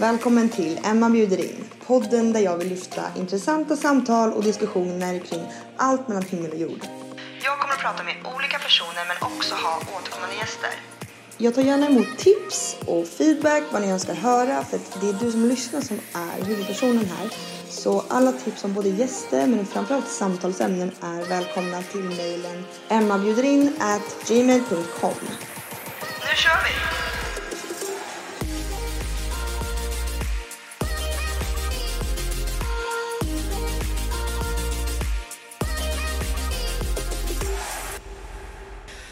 Välkommen till Emma bjuder in. Podden där jag vill lyfta intressanta samtal och diskussioner kring allt mellan himmel och jord. Jag kommer att prata med olika personer men också ha återkommande gäster. Jag tar gärna emot tips och feedback vad ni önskar höra för att det är du som lyssnar som är huvudpersonen här. Så alla tips om både gäster men framförallt samtalsämnen är välkomna till mejlen emmabjuderin gmail.com. Nu kör vi!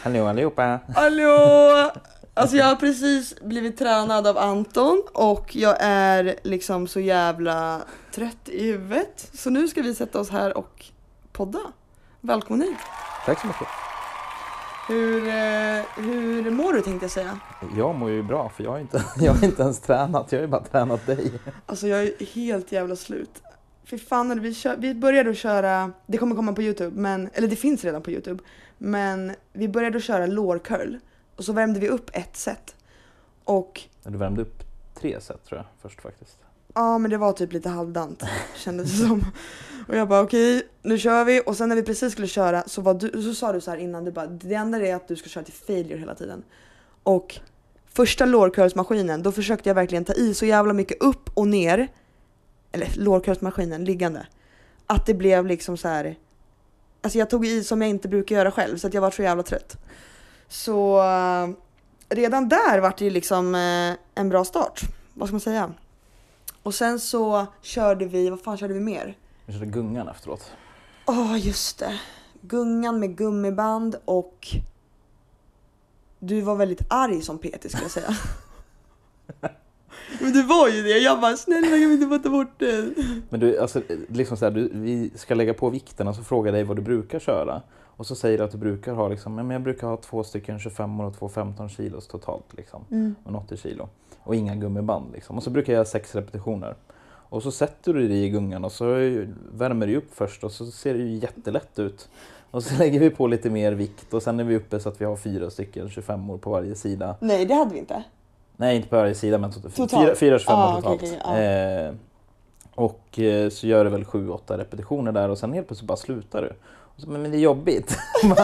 Hallå allihopa! Hallå! Alltså jag har precis blivit tränad av Anton och jag är liksom så jävla trött i huvudet. Så nu ska vi sätta oss här och podda. Välkommen hit! Tack så mycket! Hur, eh, hur mår du tänkte jag säga? Jag mår ju bra för jag har inte, jag har inte ens tränat, jag har ju bara tränat dig. Alltså jag är helt jävla slut. Fy fan, vi, kör, vi började att köra, det kommer komma på Youtube, men, eller det finns redan på Youtube. Men vi började att köra lårcurl och så värmde vi upp ett set. Och... Du värmde upp tre set tror jag först faktiskt. Ja men det var typ lite halvdant kändes det som. Och jag bara okej, okay, nu kör vi. Och sen när vi precis skulle köra så, var du, så sa du så här innan, du bara det enda är att du ska köra till failure hela tiden. Och första lårcurlsmaskinen, då försökte jag verkligen ta i så jävla mycket upp och ner. Eller lårcurlsmaskinen liggande. Att det blev liksom så här Alltså jag tog i som jag inte brukar göra själv så att jag var så jävla trött. Så uh, redan där var det ju liksom uh, en bra start. Vad ska man säga? Och sen så körde vi, vad fan körde vi mer? Vi körde gungan efteråt. Åh, oh, just det. Gungan med gummiband och du var väldigt arg som PT skulle jag säga. Men det var ju det. Jag bara, snälla kan vi inte bara ta bort det? Men du, alltså, liksom så här, du, vi ska lägga på vikten och så frågar dig vad du brukar köra. Och så säger du att du brukar ha, liksom, men jag brukar ha två stycken 25 och två 15 kilos totalt. Liksom, mm. Och 80 kilo. Och inga gummiband. Liksom. Och så brukar jag göra sex repetitioner. Och så sätter du dig i gungan och så värmer du upp först och så ser det ju jättelätt ut. Och så lägger vi på lite mer vikt och sen är vi uppe så att vi har fyra stycken 25 på varje sida. Nej, det hade vi inte. Nej, inte på varje sida men totalt. Fyra, fyra 25 ah, totalt. Okay, okay, ah. eh, och eh, så gör du väl 7-8 repetitioner där och sen helt plötsligt bara slutar du. Så, men, men det är jobbigt.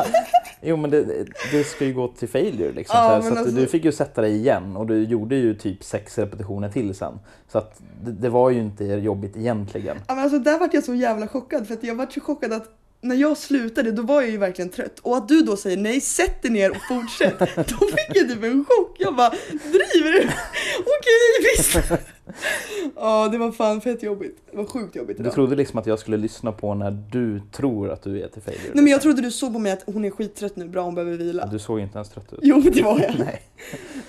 jo men det, det ska ju gå till failure liksom. Ah, så, så alltså... du fick ju sätta dig igen och du gjorde ju typ sex repetitioner till sen. Så att det, det var ju inte jobbigt egentligen. Ja, men alltså, där vart jag så jävla chockad för att jag vart så chockad att när jag slutade då var jag ju verkligen trött och att du då säger nej, sätt dig ner och fortsätt. då fick jag typ en chock. Jag bara, driver du? Okej, visst. Ja, det var fan fett jobbigt. Det var sjukt jobbigt idag. Du trodde liksom att jag skulle lyssna på när du tror att du är till failure? Nej men jag trodde du såg på mig att hon är skittrött nu, bra hon behöver vila. Du såg inte ens trött ut. Jo, det var jag.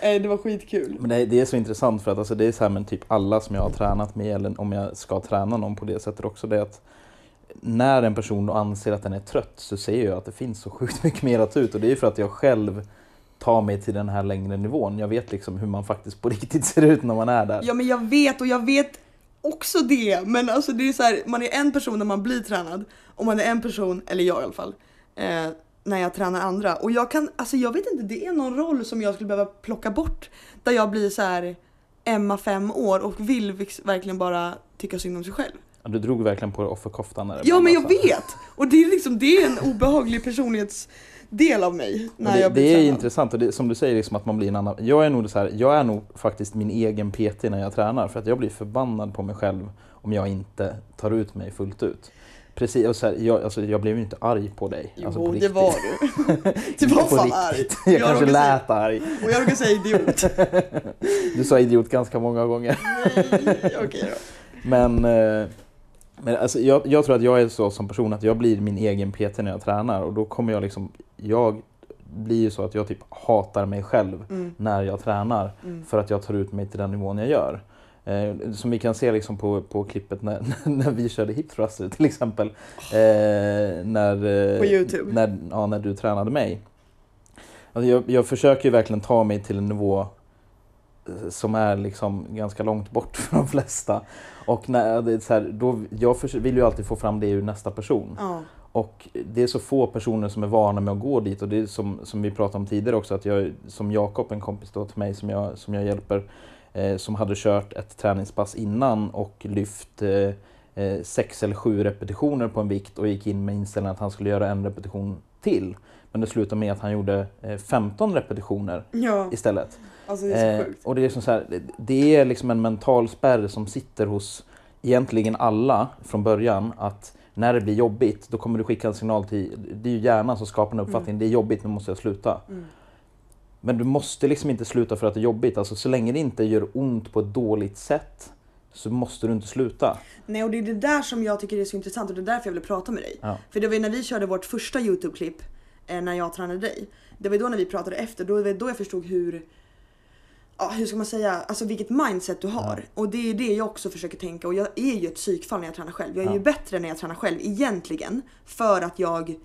nej. Det var skitkul. Men det, det, är så intressant för att alltså, det är så här med typ alla som jag har tränat med, eller om jag ska träna någon på det sättet också, det att när en person anser att den är trött så ser jag att det finns så sjukt mycket mer att ta ut och det är för att jag själv tar mig till den här längre nivån. Jag vet liksom hur man faktiskt på riktigt ser ut när man är där. Ja men jag vet och jag vet också det. Men alltså det är så här, man är en person när man blir tränad och man är en person, eller jag i alla fall, eh, när jag tränar andra. Och jag kan, alltså jag vet inte, det är någon roll som jag skulle behöva plocka bort. Där jag blir så här Emma fem år och vill verkligen bara tycka synd om sig själv. Du drog verkligen på dig offerkoftan. Ja men jag alltså. vet! Och det är, liksom, det är en obehaglig personlighetsdel av mig. När det, jag blir det är tränad. intressant och det, som du säger liksom att man blir en annan. Jag är, nog så här, jag är nog faktiskt min egen PT när jag tränar för att jag blir förbannad på mig själv om jag inte tar ut mig fullt ut. Precis, och så här, jag, alltså, jag blev ju inte arg på dig. Jo, alltså, på det var du. du var fan arg. Jag, jag kanske lät säga, arg. Och jag råkade säga idiot. du sa idiot ganska många gånger. Nej, okej okay då. Men eh, men alltså, jag, jag, tror att jag är så som person att jag blir min egen PT när jag tränar och då kommer jag liksom, jag blir ju så att jag typ hatar mig själv mm. när jag tränar mm. för att jag tar ut mig till den nivån jag gör. Eh, som vi kan se liksom på, på klippet när, när vi körde hip thruster till exempel. Eh, när, på Youtube? När, ja, när du tränade mig. Alltså jag, jag försöker ju verkligen ta mig till en nivå som är liksom ganska långt bort för de flesta. Och när det är så här, då, jag vill ju alltid få fram det ur nästa person. Ja. Och det är så få personer som är vana med att gå dit och det är som, som vi pratade om tidigare också att jag, som Jakob, en kompis då till mig som jag, som jag hjälper, eh, som hade kört ett träningspass innan och lyft eh, eh, sex eller sju repetitioner på en vikt och gick in med inställningen att han skulle göra en repetition till. Men det slutade med att han gjorde eh, 15 repetitioner Ja, istället. alltså det är så Eh, och det är, liksom så här, det- det är liksom en mental spärr som sitter hos egentligen alla från början att när det blir jobbigt då kommer du skicka en signal till, det är ju hjärnan som skapar en uppfattning, det är jobbigt nu måste jag sluta. Mm. Men du måste liksom inte sluta för att det är jobbigt, alltså så länge det inte gör ont på ett dåligt sätt så måste du inte sluta. Nej och det är det där som jag tycker är så intressant och det är därför jag ville prata med dig. Ja. För det var när vi körde vårt första Youtube-klipp eh, när jag tränade dig. Det var då när vi pratade efter, då var då jag förstod hur Ja, hur ska man säga, alltså vilket mindset du har. Och det är det jag också försöker tänka och jag är ju ett psykfall när jag tränar själv. Jag är Ja. ju bättre när jag tränar själv egentligen. För att jag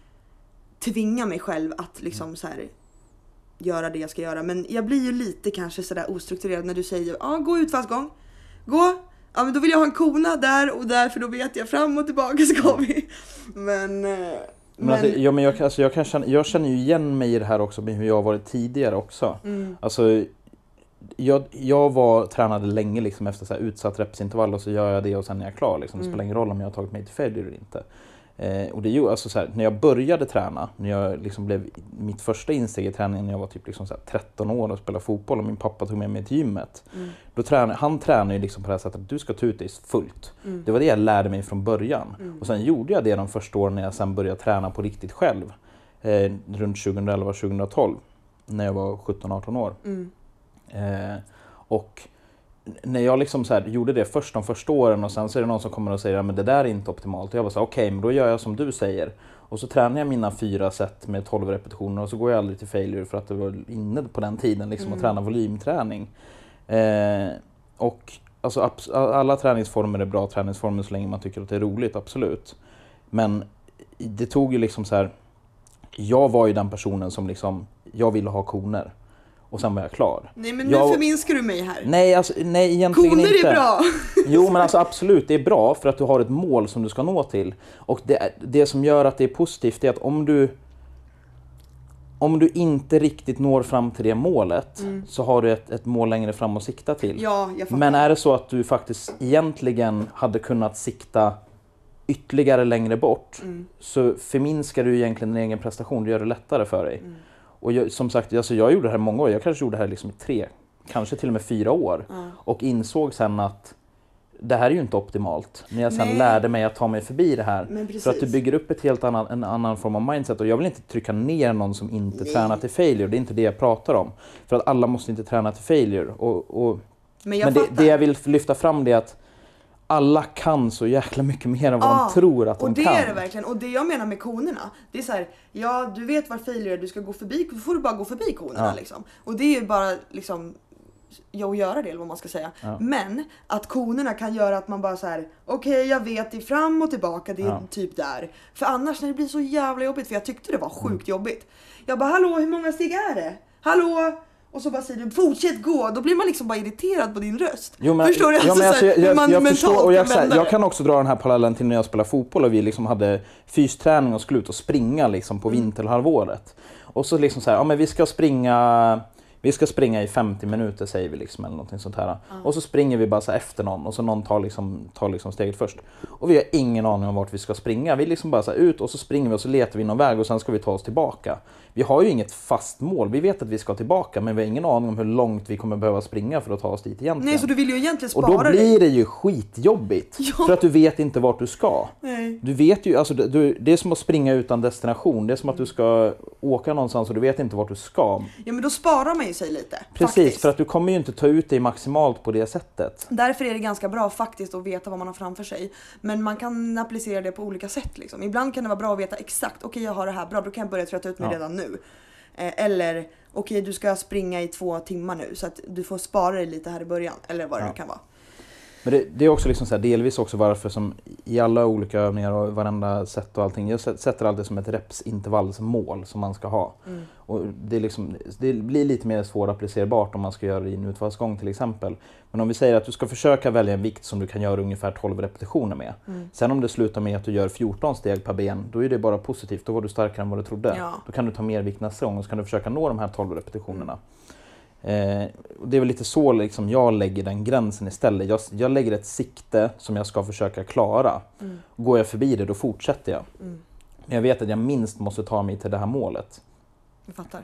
tvingar mig själv att liksom så här göra det jag ska göra. Men jag blir ju lite kanske sådär ostrukturerad när du säger ja, gå utfallsgång. Gå! Ja men då vill jag ha en kona där och där för då vet jag fram och tillbaka ska vi. Men... eh, Men, alltså, ja, men jag, alltså, jag, kan känna, jag känner ju igen mig i det här också med hur jag har varit tidigare också. mm, Alltså, jag, jag var, tränade länge liksom efter så här utsatt repsintervall och så gör jag det och sen är jag klar. Liksom. Det Mm. spelar ingen roll om jag har tagit mig till failure eller inte. Eh, och det är alltså, så här, när jag började träna, när jag liksom blev, mitt första insteg i träningen när jag var typ liksom så här 13 år och spelade fotboll och min pappa tog med mig till gymmet. mm, Då tränade, han tränade ju liksom på det här sättet att du ska ta ut dig fullt. mm, Det var det jag lärde mig från början. Mm. Och sen gjorde jag det de första åren när jag sen började träna på riktigt själv. Eh, runt 2011-2012. När jag var 17-18 år. mm, Eh, och när jag liksom så här, gjorde det först de första åren och sen så är det någon som kommer och säger att det där är inte optimalt. Och jag var så här, okej, men då gör jag som du säger. Och så tränar jag mina fyra set med 12 repetitioner och så går jag aldrig till failure för att det var inne på den tiden liksom att Mm. träna volymträning. Eh, och alltså, alla träningsformer är bra träningsformer så länge man tycker att det är roligt, absolut. Men det tog ju liksom så här. Jag var ju den personen som liksom, jag ville ha koner. Och sen var jag klar. Nej men nu Jag- förminskar du mig här. Nej, alltså, nej egentligen Koner inte. är bra! Jo men alltså absolut, det är bra för att du har ett mål som du ska nå till. Och det, det som gör att det är positivt är att om du om du inte riktigt når fram till det målet Mm. så har du ett, ett mål längre fram att sikta till. Ja, jag fattar. Men är det så att du faktiskt egentligen hade kunnat sikta ytterligare längre bort Mm, så förminskar du egentligen din egen prestation, du gör det lättare för dig. mm, Och jag, som sagt, alltså jag gjorde det här många år, jag kanske gjorde det här liksom i tre, kanske till och med fyra år. ja. Och insåg sen att det här är ju inte optimalt. När jag sen Nej. lärde mig att ta mig förbi det här. För att du bygger upp ett helt annan, en annan form av mindset. Och jag vill inte trycka ner någon som inte Nej. tränar till failure. Det är inte det jag pratar om. För att alla måste inte träna till failure. Och, och, men men det, det jag vill lyfta fram det är att alla kan så jäkla mycket mer än vad Ja, de tror att de och det kan. är det verkligen. Och det jag menar med konerna, det är så här, ja du vet var failure är, du ska gå förbi, då får du bara gå förbi konerna Ja. liksom. Och det är ju bara liksom ja, att göra det eller vad man ska säga. Ja. Men att konerna kan göra att man bara så här: okej jag vet det är fram och tillbaka, det är Ja. typ där. För annars när det blir så jävla jobbigt, för jag tyckte det var Mm. sjukt jobbigt. Jag bara hallå hur många steg är det? Hallå? Och så bara säger du fortsätt gå, då blir man liksom bara irriterad på din röst. Jo, men, Förstår du? Ja, Alltså, alltså, jag, jag, man jag förstår och jag, kan här, jag kan också dra den här parallellen till när jag spelade fotboll och vi liksom hade fysträning och skulle ut och springa liksom på Mm. vinterhalvåret. Och så liksom så här, ja men vi ska springa vi ska springa i 50 minuter säger vi liksom eller någonting sånt här. Och så springer vi bara efter någon och så någon tar liksom, tar liksom steget först. Och vi har ingen aning om vart vi ska springa. Vi liksom bara så ut och så springer vi och så letar vi någon väg och sen ska vi ta oss tillbaka. Vi har ju inget fast mål. Vi vet att vi ska tillbaka men vi har ingen aning om hur långt vi kommer behöva springa för att ta oss dit egentligen. Nej så du vill ju egentligen Och spara då dig. blir det ju skitjobbigt. Ja. För att du vet inte vart du ska. Nej. Du vet ju, alltså, du, det är som att springa utan destination. Det är som att du ska åka någonstans och du vet inte vart du ska. Ja men då sparar man ju sig lite. Precis, faktiskt. för att du kommer ju inte ta ut dig maximalt på det sättet. Därför är det ganska bra faktiskt att veta vad man har framför sig. Men man kan applicera det på olika sätt. Liksom. Ibland kan det vara bra att veta exakt, okej jag har det här bra, då kan jag börja trötta ut mig Ja. redan nu. Eh, eller, okej du ska springa i två timmar nu så att du får spara dig lite här i början. Eller vad det Ja. nu kan vara. Men det, det är också liksom så här, delvis också varför som i alla olika övningar och varenda sätt och allting. Jag sä- sätter alltid som ett repsintervallsmål som man ska ha. Mm. Och det, liksom, det blir lite mer svårapplicerbart om man ska göra det i en utfallsgång till exempel. Men om vi säger att du ska försöka välja en vikt som du kan göra ungefär 12 repetitioner med. Mm. Sen om det slutar med att du gör 14 steg per ben, då är det bara positivt. Då var du starkare än vad du trodde. Ja. Då kan du ta mer vikt nästa gång och så kan du försöka nå de här 12 repetitionerna. Eh, och det är väl lite så liksom jag lägger den gränsen istället. Jag, jag lägger ett sikte som jag ska försöka klara. Mm. Går jag förbi det, då fortsätter jag. Mm. Men jag vet att jag minst måste ta mig till det här målet. Jag fattar.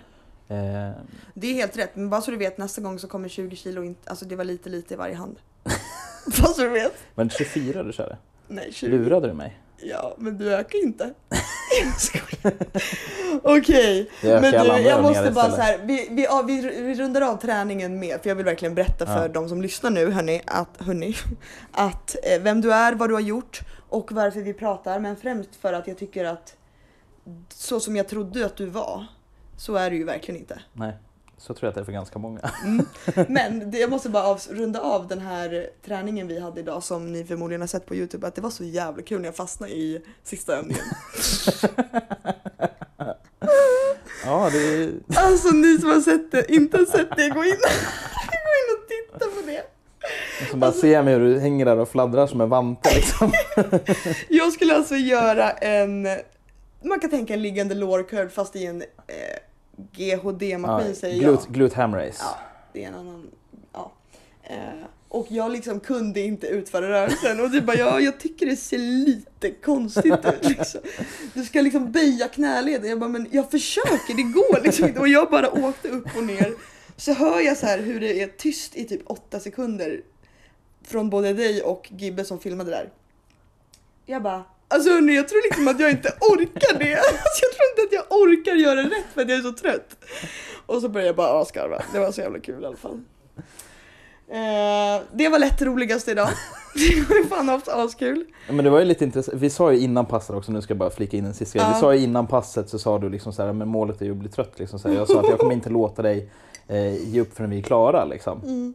Eh, Det är helt rätt, men bara så du vet nästa gång så kommer 20 kilo inte, alltså det var lite lite i varje hand. bara så du vet. men 24 du körde? Nej 20. Lurade du mig? Ja, men du ökar inte. Okej, ökar men du, jag måste bara så här, vi, vi, ja, vi, vi rundar av träningen med, för jag vill verkligen berätta för Ja. de som lyssnar nu, hörni, att, hörni, att eh, vem du är, vad du har gjort och varför vi pratar, men främst för att jag tycker att så som jag trodde att du var, så är du ju verkligen inte. Nej, så tror jag att det är för ganska många. Mm. Men det, jag måste bara av, runda av den här träningen vi hade idag som ni förmodligen har sett på Youtube att det var så jävla kul när jag fastnade i sista övningen. Ja, det. Alltså ni som har sett det, inte har sett det, gå in, gå in och titta på det. Som bara ser mig hur du hänger där och fladdrar som en vante liksom. Jag skulle alltså göra en, man kan tänka en liggande lår curl fast i en eh, GHD-maskin säger jag. glute, glute ham race. Ja, det är en annan, ja. Eh, och jag liksom kunde inte utföra rörelsen och du bara ja, jag tycker det ser lite konstigt ut liksom. Du ska liksom böja knäleden. Jag bara men jag försöker, det går liksom inte. Och jag bara åkte upp och ner. Så hör jag så här hur det är tyst i typ åtta sekunder från både dig och Gibbe som filmade där. Jag bara Alltså hörni, jag tror liksom att jag inte orkar det. Alltså, jag tror inte att jag orkar göra rätt för att jag är så trött. Och så började jag bara asgarva. Det var så jävla kul i alla fall. Eh, det var lätt roligast idag. Det var ju fan haft askul. Men det var ju lite intressant. Vi sa ju innan passet också, nu ska jag bara flika in en sista grej. Vi sa ju innan passet så sa du liksom så här, men målet är ju att bli trött. Liksom så här. Jag sa att jag kommer inte låta dig eh, ge upp förrän vi är klara. Liksom. Mm.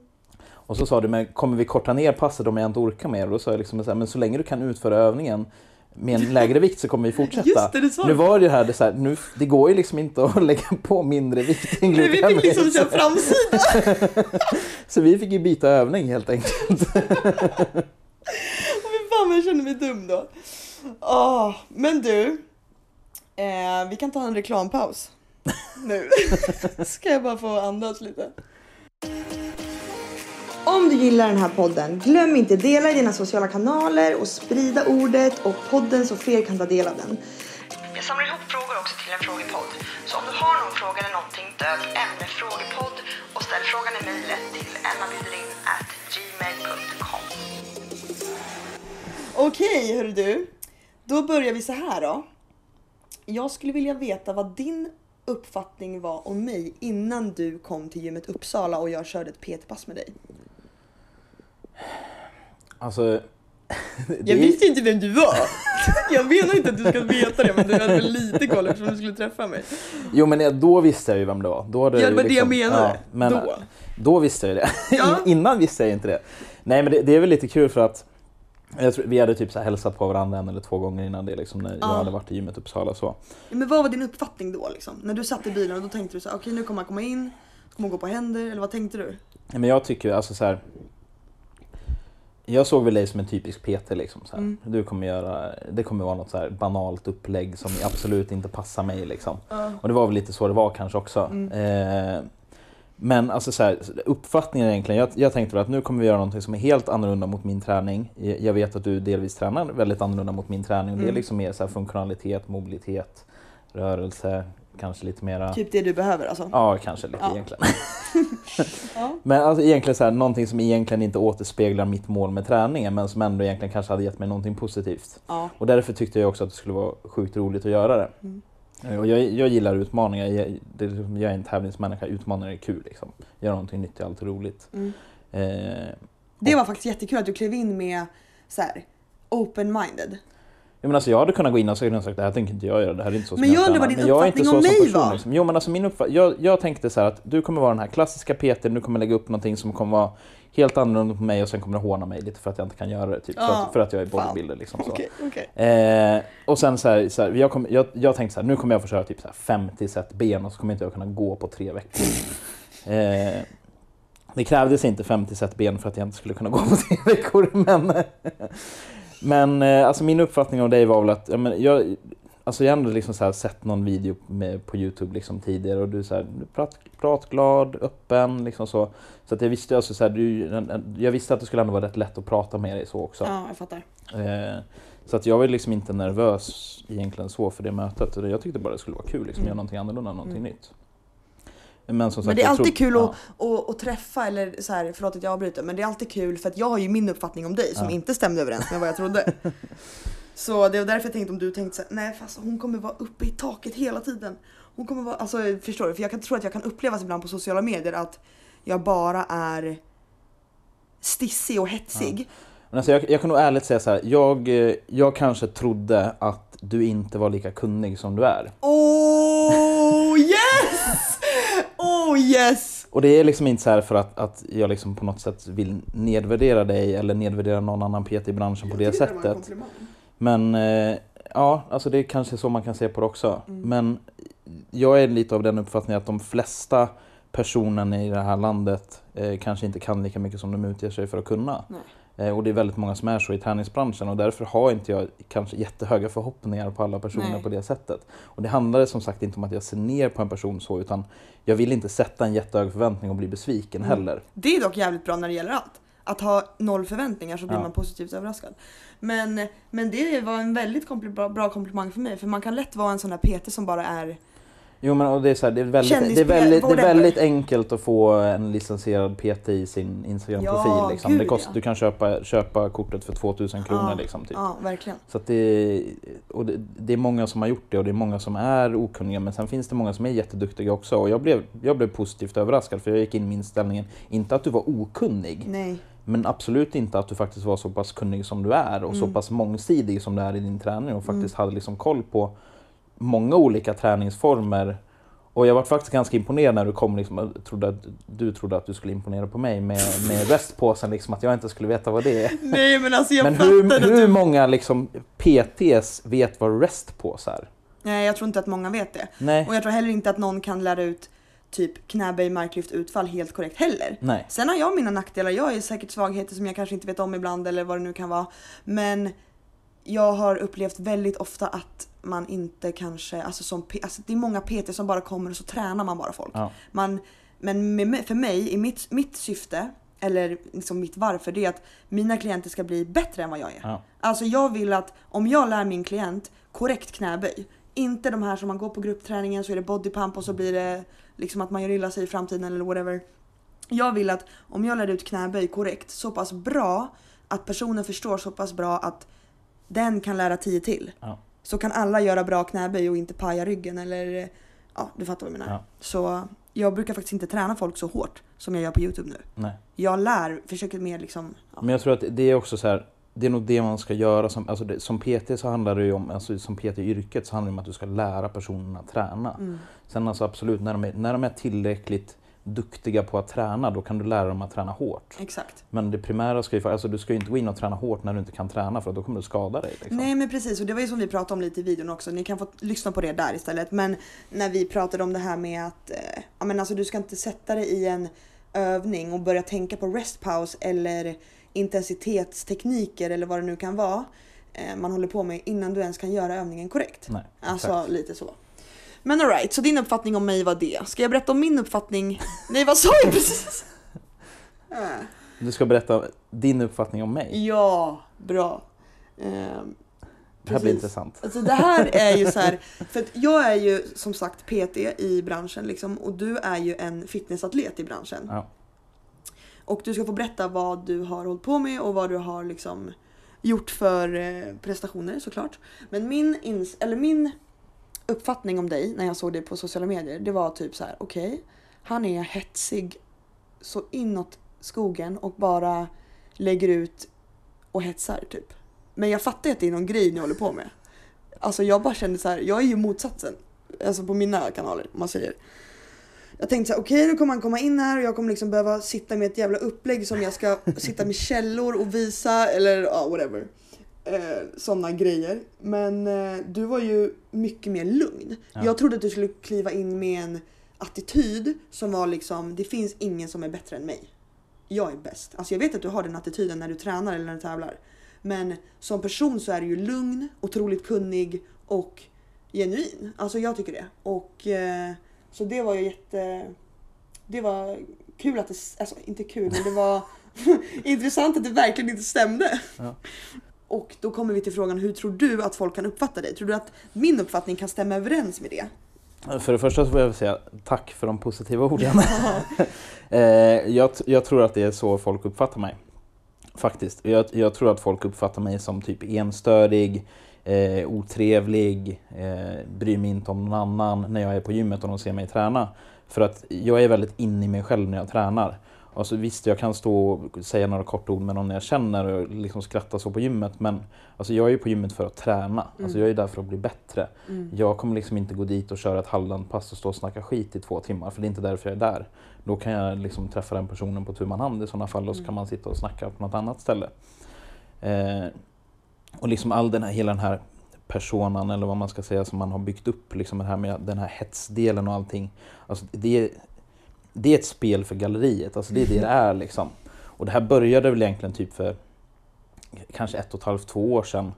Och så sa du, men kommer vi korta ner passet om jag inte orkar mer? Och då sa jag liksom så här, men så länge du kan utföra övningen med en lägre vikt så kommer vi fortsätta. Just det, det nu var det här, det, så här nu, det går ju liksom inte att lägga på mindre vikt än vi fick liksom köra framsida. Så vi fick ju byta övning helt enkelt. Fy fan jag känner mig dum då. Åh, men du. Eh, vi kan ta en reklampaus. Nu. Ska jag bara få andas lite. Om du gillar den här podden, glöm inte dela i dina sociala kanaler och sprida ordet och podden så fler kan ta del av den. Jag samlar ihop frågor också till en frågepodd. Så om du har någon fråga eller någonting, döp ämne frågepodd och ställ frågan i mejlet till emmabjuderin@gmail.com. Okej, hörru du. Då börjar vi så här då. Jag skulle vilja veta vad din uppfattning var om mig innan du kom till gymmet Uppsala och jag körde ett PT-pass med dig. Alltså, Jag visste inte vem du var. Jag menar inte att du ska veta det men du hade väl lite koll eftersom du skulle träffa mig. Jo men jag- då visste jag ju vem det var. Då hade Ja, det var ju det jag liksom- menade. men Då. Då visste jag det. Ja. In- Innan visste jag inte det. Nej men det, det är väl lite kul för att jag tror, vi hade typ så här hälsat på varandra en eller två gånger innan det liksom, när jag Ja. hade varit i gymmet Uppsala och så. Ja, Men vad var din uppfattning då liksom? När du satt i bilen och då tänkte du så här, okej nu kommer han komma in, kommer han gå på händer eller vad tänkte du? Men jag tycker alltså så här. Jag såg väl dig som en typisk PT liksom. Så. Mm. Du kommer göra, det kommer vara något så banalt upplägg som absolut inte passar mig liksom. Ja. Och det var väl lite så det var kanske också. Mm. Eh, men alltså så här, uppfattningen egentligen, jag, jag tänkte väl att nu kommer vi göra någonting som är helt annorlunda mot min träning. Jag vet att du delvis tränar väldigt annorlunda mot min träning. Det är Mm. liksom mer så funktionalitet, mobilitet, rörelse, kanske lite mera... Typ det du behöver alltså? Ja, kanske lite Ja. egentligen. Ja. Men alltså egentligen så här, någonting som egentligen inte återspeglar mitt mål med träningen men som ändå egentligen kanske hade gett mig någonting positivt. Ja. Och därför tyckte jag också att det skulle vara sjukt roligt att göra det. Mm. Eh, Och jag, jag gillar utmaningar, jag, det, är liksom- jag är en tävlingsmänniska, utmaningar är kul liksom. Göra någonting nytt är alltid roligt. Mm. Eh, Det var faktiskt jättekul att du klev in med så här open-minded. Jag, menar, alltså, jag hade kunnat gå in och sagt det här tänker inte jag göra, det här är inte så Men som jag undrar vad din Men uppfattning om mig person, var. Liksom. Jo men alltså min uppfattning, jag, jag tänkte så här att du kommer vara den här klassiska PT, du kommer lägga upp någonting som kommer vara helt annorlunda på mig och sen kommer du håna mig lite för att jag inte kan göra det. Typ, för, Ja, att, för att jag är bodybuilder. Liksom, så. Okej, okej. Eh, och sen så här, så här, jag, kom, jag, jag tänkte så här, nu kommer jag få köra typ så här 50 set ben och så kommer inte jag kunna gå på tre veckor. Eh, det krävdes inte 50 set ben för att jag inte skulle kunna gå på tre veckor. Men, men eh, alltså min uppfattning av dig var väl att ja, men jag, alltså jag har ändå liksom så sett någon video med, på Youtube liksom tidigare och du är så här, prat, pratglad, öppen liksom så. Så att jag visste alltså så här, du, jag visste att det skulle ändå vara rätt lätt att prata med dig så också. Ja, jag fattar. Eh, så att jag var liksom inte nervös egentligen så för det mötet. Jag tyckte bara det skulle vara kul, liksom, Mm. göra någonting annorlunda, någonting Mm. nytt. Men, som sagt, Men det är alltid tror- kul ja. att, att, att träffa, eller så här, förlåt att jag avbryter, men det är alltid kul för att jag har ju min uppfattning om dig som Ja. inte stämde överens med vad jag trodde. så det var därför jag tänkte om du tänkte så här, nej fast hon kommer vara uppe i taket hela tiden. Hon kommer vara, alltså förstår du? För jag kan tro att jag kan upplevas ibland på sociala medier att jag bara är stissig och hetsig. Men alltså jag, jag kan nog ärligt säga så här, jag, eh, jag kanske trodde att du inte var lika kunnig som du är. Oh yes! Oh yes! Och det är liksom inte så här för att, att jag liksom på något sätt vill nedvärdera dig eller nedvärdera någon annan PT i branschen på det sättet. Men eh, ja, alltså det är kanske så man kan se på det också. Mm. Men jag är lite av den uppfattningen att de flesta personerna i det här landet eh, kanske inte kan lika mycket som de utger sig för att kunna. Nej. Eh, och det är väldigt många som är så i träningsbranschen och därför har inte jag kanske jättehöga förhoppningar på alla personer Nej. på det sättet. Och det handlar som sagt inte om att jag ser ner på en person så utan jag vill inte sätta en jättehög förväntning och bli besviken Mm. heller. Det är dock jävligt bra när det gäller allt. Att ha noll förväntningar så blir Ja. man positivt överraskad. Men, men det var en väldigt bra, bra komplimang för mig för man kan lätt vara en sån där PT som bara är Jo men och det är, så här, det, är väldigt, det, är väldigt, det är väldigt enkelt att få en licensierad PT i sin Instagram-profil. Ja, liksom. det kost, ja. Du kan köpa, köpa kortet för 2000 kronor. Ja, Liksom, typ. Ja, verkligen. Så det, och det, det är många som har gjort det och det är många som är okunniga men sen finns det många som är jätteduktiga också. Och jag blev, jag blev positivt överraskad för jag gick in med inställningen, inte att du var okunnig, Nej. men absolut inte att du faktiskt var så pass kunnig som du är och så Mm. pass mångsidig som du är i din träning och faktiskt hade liksom koll på många olika träningsformer. Och jag var faktiskt ganska imponerad när du kom liksom, och trodde att, du trodde att du skulle imponera på mig med, med restpåsen, liksom, att jag inte skulle veta vad det är. Nej men alltså jag Men hur, hur du... många liksom PTs vet vad restpåse är? Nej jag tror inte att många vet det. Nej. Och jag tror heller inte att någon kan lära ut typ knäböj, marklyft, utfall helt korrekt heller. Nej. Sen har jag mina nackdelar, jag har säkert svagheter som jag kanske inte vet om ibland eller vad det nu kan vara. Men jag har upplevt väldigt ofta att man inte kanske, alltså, som, alltså det är många PT som bara kommer och så tränar man bara folk. Ja. Man, men med, för mig, i mitt, mitt syfte, eller liksom mitt varför, det är att mina klienter ska bli bättre än vad jag är. Ja. Alltså jag vill att om jag lär min klient korrekt knäböj, inte de här som man går på gruppträningen så är det bodypump och så blir det liksom att man gör illa sig i framtiden eller whatever. Jag vill att om jag lär ut knäböj korrekt så pass bra att personen förstår så pass bra att den kan lära tio till. Ja. Så kan alla göra bra knäböj och inte paja ryggen eller ja, du fattar vad jag menar. Ja. Så jag brukar faktiskt inte träna folk så hårt som jag gör på Youtube nu. Nej. Jag lär, försöker mer liksom... Ja. Men jag tror att det är också så här, det är nog det man ska göra. Som, alltså det, som PT så handlar det om, alltså som PT-yrket så handlar det om att du ska lära personerna träna. Mm. Sen alltså absolut, när de, är, när de är tillräckligt duktiga på att träna, då kan du lära dem att träna hårt. Exakt. Men det primära ska ju, alltså du ska ju inte gå in och träna hårt när du inte kan träna för då kommer du skada dig. Liksom. Nej men precis och det var ju som vi pratade om lite i videon också. Ni kan få lyssna på det där istället. Men när vi pratade om det här med att eh, ja, men alltså, du ska inte sätta dig i en övning och börja tänka på rest pause eller intensitetstekniker eller vad det nu kan vara. Eh, man håller på med innan du ens kan göra övningen korrekt. Nej, Alltså exakt. lite så. Men alright, så din uppfattning om mig var det. Ska jag berätta om min uppfattning? Nej vad sa jag precis? Äh. Du ska berätta din uppfattning om mig. Ja, bra. Ehm, Det här blir intressant. Alltså det här är ju så här, för att jag är ju som sagt PT i branschen liksom och du är ju en fitnessatlet i branschen. Ja. Och du ska få berätta vad du har hållit på med och vad du har liksom gjort för eh, prestationer såklart. Men min, ins- eller min uppfattning om dig när jag såg dig på sociala medier det var typ så här: okej, han är hetsig så inåt skogen och bara lägger ut och hetsar typ. Men jag fattar ju att det är någon grej ni håller på med. Alltså jag bara kände så här, jag är ju motsatsen. Alltså på mina kanaler om man säger. Jag tänkte så här, okej nu kommer han komma in här och jag kommer liksom behöva sitta med ett jävla upplägg som jag ska sitta med källor och visa eller ja whatever. Eh, Sådana grejer. Men eh, du var ju mycket mer lugn. Ja. Jag trodde att du skulle kliva in med en attityd som var liksom, det finns ingen som är bättre än mig. Jag är bäst. Alltså jag vet att du har den attityden när du tränar eller när du tävlar. Men som person så är du ju lugn, otroligt kunnig och genuin. Alltså jag tycker det. Och eh, så det var ju jätte... Det var kul att det... Alltså inte kul men det var intressant att det verkligen inte stämde. Ja. Och då kommer vi till frågan, hur tror du att folk kan uppfatta dig? Tror du att min uppfattning kan stämma överens med det? För det första så vill jag säga tack för de positiva orden. Eh, jag, jag tror att det är så folk uppfattar mig. Faktiskt. Jag, jag tror att folk uppfattar mig som typ enstörig, eh, otrevlig, eh, bryr mig inte om någon annan när jag är på gymmet och de ser mig träna. För att jag är väldigt inne i mig själv när jag tränar. Alltså visst, jag kan stå och säga några korta ord med någon jag känner och liksom skratta så på gymmet. Men alltså, jag är ju på gymmet för att träna. Alltså, jag är där för att bli bättre. Mm. Jag kommer liksom inte gå dit och köra ett halvdant pass och stå och snacka skit i två timmar. För det är inte därför jag är där. Då kan jag liksom träffa den personen på tu man hand i sådana fall och så kan man sitta och snacka på något annat ställe. Eh, och liksom all den här, hela den här personan eller vad man ska säga som man har byggt upp, liksom det här med den här hetsdelen och allting. Alltså det, är, det är ett spel för galleriet, alltså det är det det är liksom. Och det här började väl egentligen typ för kanske ett och ett halvt, två år sedan.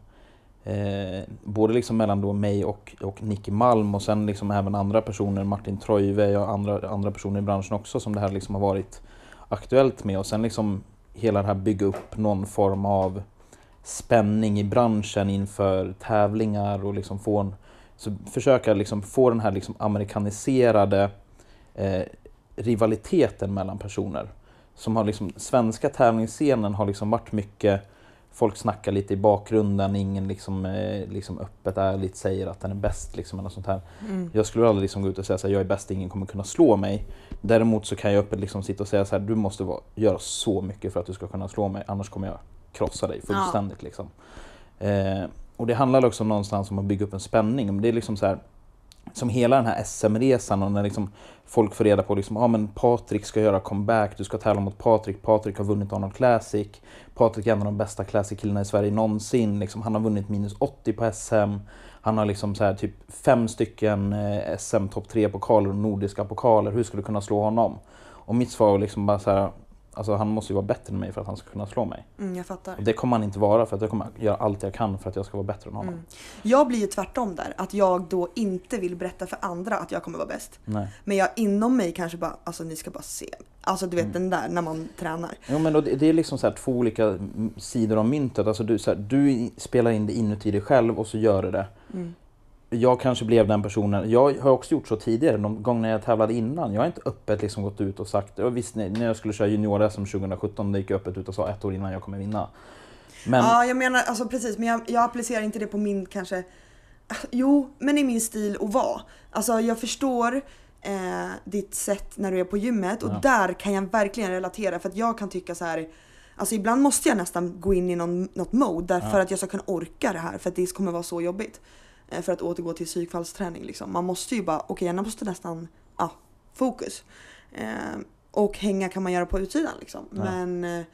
Eh, både liksom mellan då mig och, och Nicky Malm och sen liksom även andra personer, Martin Troive och andra, andra personer i branschen också som det här liksom har varit aktuellt med. Och sen liksom hela det här bygga upp någon form av spänning i branschen inför tävlingar och liksom få en, så försöka liksom få den här liksom amerikaniserade eh, rivaliteten mellan personer. Som har liksom, svenska tävlingsscenen har liksom varit mycket Folk snackar lite i bakgrunden, ingen liksom, eh, liksom öppet ärligt säger att den är bäst. Liksom, eller sånt här. Mm. Jag skulle aldrig liksom gå ut och säga att jag är bäst, ingen kommer kunna slå mig. Däremot så kan jag öppet liksom sitta och säga så här, du måste vara, göra så mycket för att du ska kunna slå mig, annars kommer jag krossa dig fullständigt. Liksom. Eh, och det handlar också någonstans om att bygga upp en spänning. Men det är liksom så här, som hela den här SM-resan och när liksom folk får reda på liksom, ah, men Patrik ska göra comeback, du ska tävla mot Patrik, Patrik har vunnit Arnold Classic, Patrik är en av de bästa Classic-killarna i Sverige någonsin, liksom, han har vunnit minus 80 på SM, han har liksom så här, typ fem stycken eh, SM topp 3-pokaler och nordiska pokaler, hur ska du kunna slå honom? Och mitt svar var liksom bara så här, Alltså han måste ju vara bättre än mig för att han ska kunna slå mig. Mm, jag fattar. Och det kommer han inte vara för att jag kommer göra allt jag kan för att jag ska vara bättre än honom. Mm. Jag blir ju tvärtom där, att jag då inte vill berätta för andra att jag kommer vara bäst. Nej. Men jag inom mig kanske bara, alltså ni ska bara se. Alltså du vet Mm. den där när man tränar. Jo, men det är liksom så här två olika sidor av myntet. Alltså du, så här, du spelar in det inuti dig själv och så gör du det. Mm. Jag kanske blev den personen. Jag har också gjort så tidigare, de gånger jag tävlade innan. Jag har inte öppet liksom gått ut och sagt, och visst när jag skulle köra junior-SM 2017, det gick jag öppet ut och sa ett år innan jag kommer vinna. Men Ja jag menar alltså precis men jag, jag applicerar inte det på min kanske Jo men i min stil att vara. Alltså jag förstår eh, ditt sätt när du är på gymmet och Ja. där kan jag verkligen relatera för att jag kan tycka så här. Alltså ibland måste jag nästan gå in i någon, något mode där Ja. för att jag ska kunna orka det här för att det kommer vara så jobbigt. Eh, för att återgå till psykfallsträning liksom. Man måste ju bara, okej jag måste nästan, ja, fokus. Eh, och hänga kan man göra på utsidan liksom. Ja. Men eh,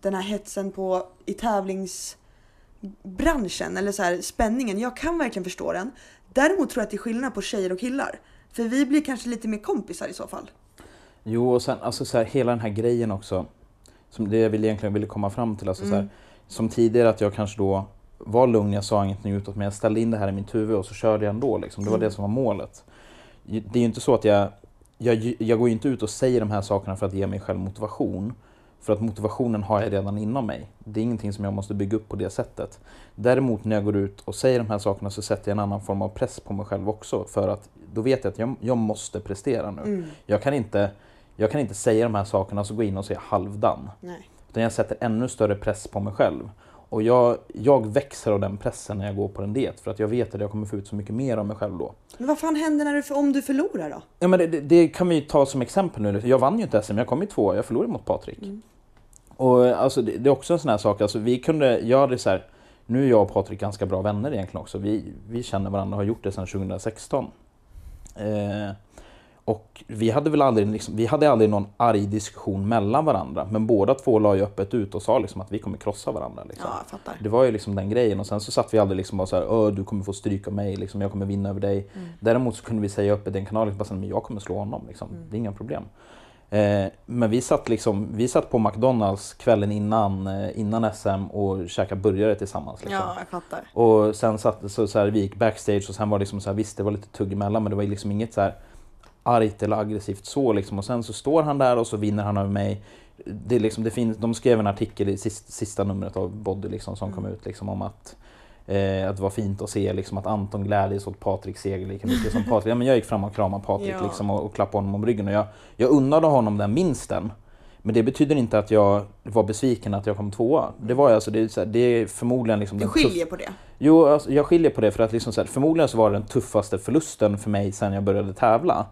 den här hetsen på, i tävlingsbranschen eller så här, spänningen, jag kan verkligen förstå den. Däremot tror jag att det är skillnad på tjejer och killar. För vi blir kanske lite mer kompisar i så fall. Jo, och sen alltså så här, hela den här grejen också. Som det jag vill egentligen ville komma fram till. Alltså, så här, Mm. som tidigare att jag kanske då var lugn, jag sa ingenting utåt men jag ställde in det här i mitt huvud och så körde jag ändå. Liksom. Det var Mm. det som var målet. Det är ju inte så att jag, jag... Jag går ju inte ut och säger de här sakerna för att ge mig själv motivation. För att motivationen har jag redan inom mig. Det är ingenting som jag måste bygga upp på det sättet. Däremot när jag går ut och säger de här sakerna så sätter jag en annan form av press på mig själv också. För att då vet jag att jag, jag måste prestera nu. Mm. Jag kan, inte, jag kan inte säga de här sakerna och så gå in och säga halvdan. Nej. Utan jag sätter ännu större press på mig själv. Och jag, jag växer av den pressen när jag går på en diet. För att jag vet att jag kommer få ut så mycket mer av mig själv då. Men vad fan händer när du, om du förlorar då? Ja, men det, det, kan vi ta som exempel nu. Jag vann ju inte SM, jag kom ju två, jag förlorade mot Patrik. Mm. Och alltså, det, det är också en sån här sak, alltså, vi kunde, jag hade så här, nu är jag och Patrik ganska bra vänner egentligen också. Vi, vi känner varandra och har gjort det sedan 2016. Eh, och vi hade väl aldrig, liksom, vi hade aldrig någon arg diskussion mellan varandra. Men båda två la ju öppet ut och sa liksom att vi kommer krossa varandra. Liksom. Ja. Det var ju liksom den grejen och sen så satt vi aldrig liksom bara så här, du kommer få stryk av mig, liksom, jag kommer vinna över dig. Mm. Däremot så kunde vi säga upp i den kanalen, bara, så här, men jag kommer slå honom, liksom. Mm. det är inga problem. Eh, men vi satt, liksom, vi satt på McDonalds kvällen innan, eh, innan SM och käkade burgare tillsammans. Liksom. Ja, jag fattar. Och sen satt så, så här, vi gick backstage och sen var det liksom så här, visst det var lite tugg emellan men det var liksom inget så här argt eller aggressivt så liksom. Och sen så står han där och så vinner han över mig. Det liksom, det finns, de skrev en artikel i sista, sista numret av Body liksom, som kom Mm. ut liksom, om att Eh, att det var fint att se liksom, att Anton glädjes åt Patriks seger lika mycket som Patrik. Ja, men jag gick fram och kramade Patrik Ja. liksom, och, och klappade honom om ryggen. Och jag, jag unnade honom den vinsten. Men det betyder inte att jag var besviken att jag kom tvåa. Det var jag, alltså, det, är, så här, det är förmodligen liksom Du den tuff- skiljer på det. Jo, alltså, jag skiljer på det för att liksom så här, förmodligen så var det den tuffaste förlusten för mig sen jag började tävla.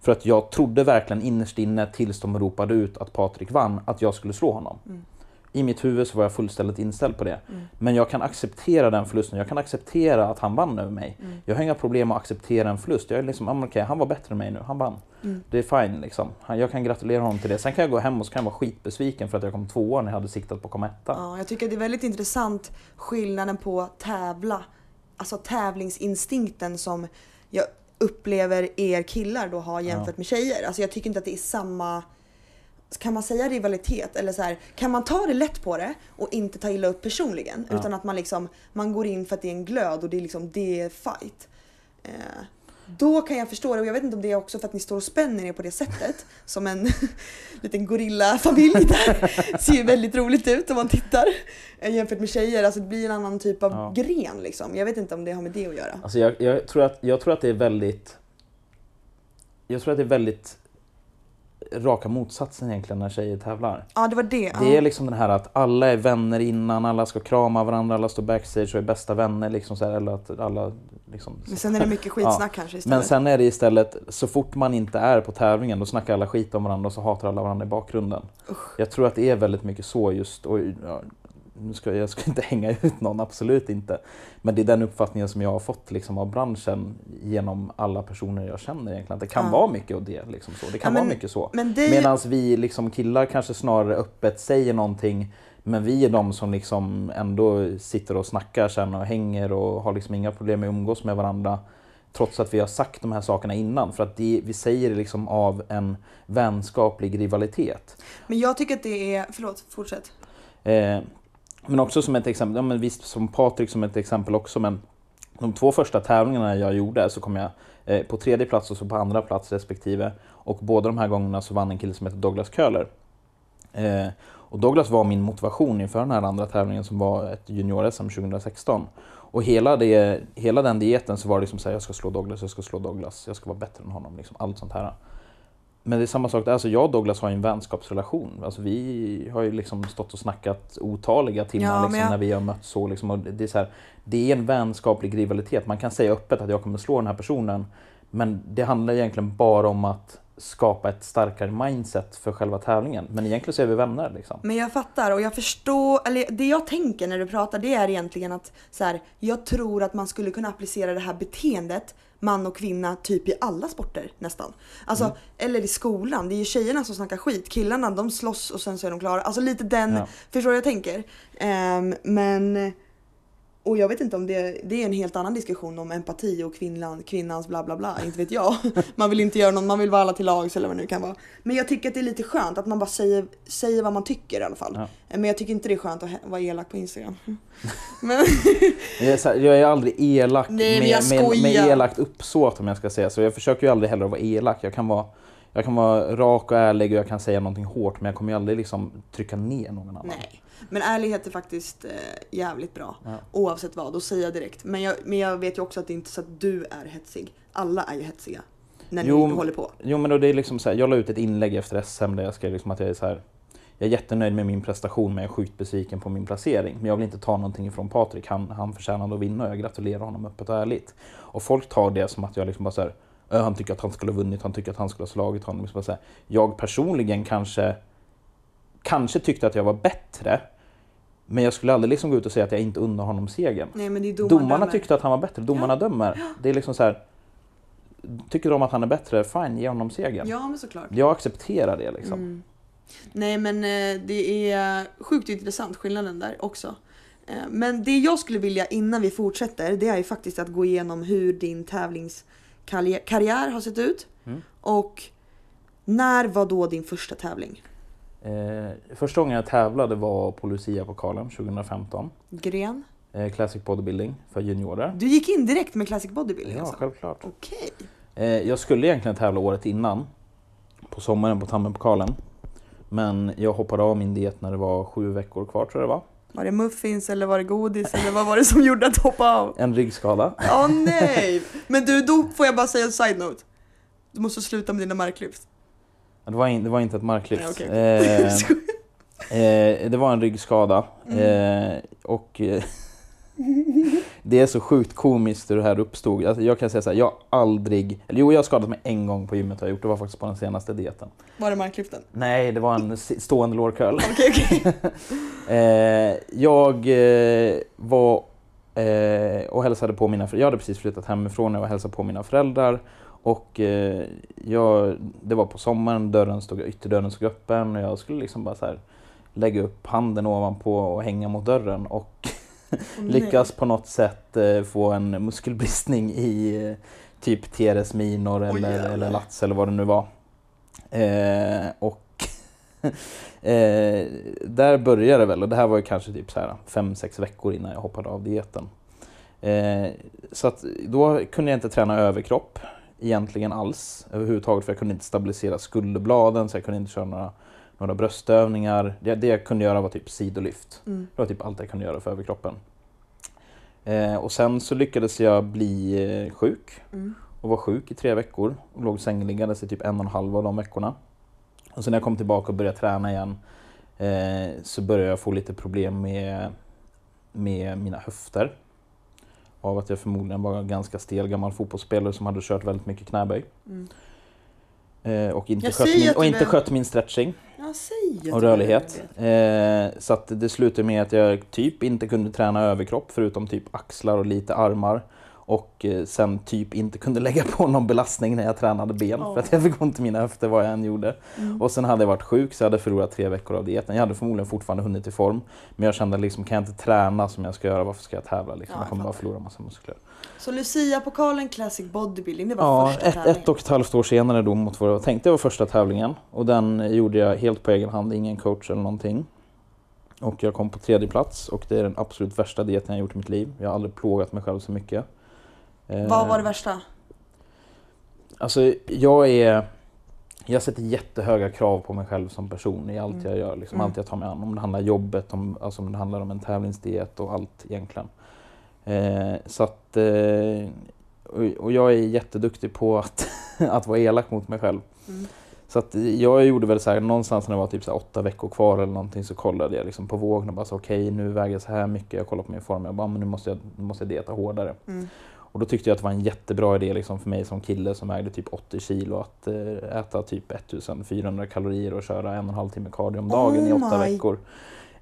För att jag trodde verkligen innerst inne tills de ropade ut att Patrik vann, att jag skulle slå honom. Mm. I mitt huvud så var jag fullständigt inställd på det. Mm. Men jag kan acceptera den förlusten, jag kan acceptera att han vann över mig. Mm. Jag har inga problem att acceptera en förlust. Jag är liksom, ah, okej, han var bättre än mig nu, han vann. Mm. Det är fine liksom. Jag kan gratulera honom till det. Sen kan jag gå hem och så kan jag vara skitbesviken för att jag kom tvåa när jag hade siktat på att komma etta. Ja, jag tycker att det är väldigt intressant skillnaden på tävla, alltså tävlingsinstinkten som jag upplever er killar då har jämfört med tjejer. Alltså jag tycker inte att det är samma kan man säga rivalitet eller så här, kan man ta det lätt på det och inte ta illa upp personligen Ja. utan att man liksom man går in för att det är en glöd och det är liksom det är fight. Eh, då kan jag förstå det och jag vet inte om det är också för att ni står och spänner er på det sättet som en liten gorillafamilj där. Ser ju väldigt roligt ut om man tittar eh, jämfört med tjejer. Alltså det blir en annan typ av Ja. gren liksom. Jag vet inte om det har med det att göra. Alltså jag, jag, tror att, jag tror att det är väldigt... Jag tror att det är väldigt raka motsatsen egentligen när tjejer tävlar. Ja det var det. Det är ja. liksom den här att alla är vänner innan, alla ska krama varandra, alla står backstage och är bästa vänner. Liksom så här, eller att alla liksom, Men sen är det mycket skitsnack kanske istället. Men sen är det istället, så fort man inte är på tävlingen då snackar alla skit om varandra och så hatar alla varandra i bakgrunden. Jag tror att det är väldigt mycket så just, och ja, nu ska, jag ska inte hänga ut någon, absolut inte. Men det är den uppfattningen som jag har fått liksom, av branschen genom alla personer jag känner egentligen. Det kan Ja. vara mycket av det. Liksom, så. Det kan Ja, men- vara mycket så. det, Medan vi liksom, killar kanske snarare öppet säger någonting men vi är de som liksom ändå sitter och snackar sen och hänger och har liksom inga problem med att umgås med varandra. Trots att vi har sagt de här sakerna innan. För att det, vi säger det liksom av en vänskaplig rivalitet. men jag tycker att det är, förlåt fortsätt. Eh, men också som ett exempel, ja, men visst som Patrik som ett exempel också men de två första tävlingarna jag gjorde så kom jag eh, på tredje plats och så på andra plats respektive. Och båda de här gångerna så vann en kille som heter Douglas Köhler. Eh, och Douglas var min motivation inför den här andra tävlingen som var ett junior-SM 2016. Och hela, det, hela den dieten så var det liksom så här, jag ska slå Douglas, jag ska slå Douglas, jag ska vara bättre än honom, liksom, allt sånt här. Men det är samma sak där, alltså jag och Douglas har en vänskapsrelation. Alltså vi har ju liksom stått och snackat otaliga timmar Ja, liksom, jag- när vi har mötts så. Liksom, och det, är så här, det är en vänskaplig rivalitet. Man kan säga öppet att jag kommer slå den här personen. Men det handlar egentligen bara om att skapa ett starkare mindset för själva tävlingen. Men egentligen så är vi vänner. Liksom. Men jag fattar och jag förstår, eller det jag tänker när du pratar det är egentligen att så här, jag tror att man skulle kunna applicera det här beteendet man och kvinna typ i alla sporter nästan. Alltså, Mm. eller i skolan, det är ju tjejerna som snackar skit, killarna de slåss och sen så är de klara. Alltså lite den, Ja. förstår du vad jag tänker? Ehm, men, och jag vet inte om det, det är en helt annan diskussion om empati och kvinnan, kvinnans bla bla bla, inte vet jag. Man vill inte göra någon, man vill vara alla till lags eller vad det nu kan vara. Men jag tycker att det är lite skönt att man bara säger, säger vad man tycker i alla fall. Ja. Men jag tycker inte det är skönt att vara elak på Instagram. Men, Jag är, här, jag är aldrig elak Nej, med, med, med elakt uppsåt om jag ska säga så. Jag försöker ju aldrig heller vara elak. Jag kan vara, jag kan vara rak och ärlig och jag kan säga någonting hårt men jag kommer ju aldrig liksom trycka ner någon annan. nej. Men ärlighet är faktiskt eh, jävligt bra. Ja. Oavsett vad, och säga direkt. Men jag, men jag vet ju också att det inte är så att du är hetsig. Alla är ju hetsiga. När ni Jo, håller på. Jo men då det är liksom så här, jag la ut ett inlägg efter SM där jag skrev liksom att jag är så här. Jag är jättenöjd med min prestation men jag är sjukt besviken på min placering. Men jag vill inte ta någonting ifrån Patrik. Han, han förtjänade att vinna och jag gratulerar honom öppet och ärligt. Och folk tar det som att jag liksom bara så här, "Ö, han tycker att han skulle ha vunnit, han tycker att han skulle ha slagit honom. Liksom bara så här, jag personligen kanske, kanske tyckte att jag var bättre. Men jag skulle aldrig liksom gå ut och säga att jag inte unnar honom segern. Nej men det är domarna Domarna dömer. tyckte att han var bättre, domarna dömer. Det är liksom så här. Tycker de att han är bättre, fine, ge honom segern. Ja men såklart. Jag accepterar det liksom. Mm. Nej men eh, det är sjukt intressant skillnaden där också. Eh, Men det jag skulle vilja innan vi fortsätter det är ju faktiskt att gå igenom hur din tävlingskarriär har sett ut. Mm. Och När var då din första tävling? Eh, första gången jag tävlade var på Lucia-pokalen 2015. Gren? Eh, Classic bodybuilding för juniorer. Du gick in direkt med classic bodybuilding Ja, alltså? självklart. Okej. Eh, jag skulle egentligen tävla året innan. På sommaren på Tammenpokalen. Men jag hoppade av min diet när det var sju veckor kvar tror jag det var. Var det muffins eller var det godis eller vad var det som gjorde att du hoppade av? En ryggskada. Åh nej! Men du, då får jag bara säga en side-note. Du måste sluta med dina marklyft. Det var, in, det var inte ett marklyft. Okej, Eh, okej. Eh, det var en ryggskada. Mm. Eh, och eh, det är så sjukt komiskt hur det här uppstod. Alltså, jag kan säga så här, jag har aldrig... Eller jo, jag har skadat mig en gång på gymmet har jag gjort. Det var faktiskt på den senaste dieten. Var det marklyften? Nej, det var en stående lårcurl. Okej, okej. Eh, jag eh, var eh, och hälsade på mina föräldrar. Jag hade precis flyttat hemifrån och hälsade på mina föräldrar. Och eh, jag, det var på sommaren, dörren stod, ytterdörren stod öppen och jag skulle liksom bara så här lägga upp handen ovanpå och hänga mot dörren och lyckas på något sätt eh, få en muskelbristning i eh, typ teres minor Oj, eller, jävlar. eller lats eller vad det nu var. Eh, och eh, där började det väl och det här var ju kanske typ så här fem sex veckor innan jag hoppade av dieten. Eh, så att då kunde jag inte träna överkropp egentligen alls överhuvudtaget för jag kunde inte stabilisera skulderbladen så jag kunde inte köra några, några bröstövningar. Det, det jag kunde göra var typ sidolyft. Mm. Det var typ allt jag kunde göra för överkroppen. Eh, och sen så lyckades jag bli eh, sjuk Mm. och var sjuk i tre veckor och låg sängliggandes i typ en och en halv av de veckorna. Och sen när jag kom tillbaka och började träna igen eh, så började jag få lite problem med, med mina höfter. Av att jag förmodligen var en ganska stel gammal fotbollsspelare som hade kört väldigt mycket knäböj. Mm. Eh, och inte, Jag skött min, och inte skött min stretching och rörlighet. Eh, så att det slutade med att jag typ inte kunde träna överkropp förutom typ axlar och lite armar. Och eh, sen typ inte kunde lägga på någon belastning när jag tränade ben Åh. för att jag fick ont i mina höfter vad jag än gjorde. Mm. Och sen hade jag varit sjuk så jag hade förlorat tre veckor av dieten. Jag hade förmodligen fortfarande hunnit i form. Men jag kände liksom, kan jag inte träna som jag ska göra, varför ska jag tävla? Liksom? Ja, jag kommer bara förlora massa muskler. Så Lucia-pokalen Classic Bodybuilding, det var Ja, första ett, tävlingen? ett och ett halvt år senare då mot vad jag tänkte var första tävlingen. Och den gjorde jag helt på egen hand, ingen coach eller någonting. Och jag kom på tredje plats och det är den absolut värsta dieten jag gjort i mitt liv. Jag har aldrig plågat mig själv så mycket. Eh, Vad var det värsta? Alltså jag är... Jag sätter jättehöga krav på mig själv som person i allt Mm. jag gör. Liksom Mm. Allt jag tar mig an. Om det handlar om jobbet, om, alltså om det handlar om en tävlingsdiet och allt egentligen. Eh, så att... Eh, och, och jag är jätteduktig på att, att vara elak mot mig själv. Mm. Så att jag gjorde väl så här, någonstans när det var typ så åtta veckor kvar eller någonting så kollade jag liksom på vågen och bara okej nu väger jag så här mycket, jag kollar på min form, jag bara men nu måste jag, nu måste jag dieta hårdare. Mm. Och då tyckte jag att det var en jättebra idé liksom för mig som kille som vägde typ 80 kilo att eh, äta typ 1400 kalorier och köra en och en halv timme cardio om dagen i Oh åtta my veckor.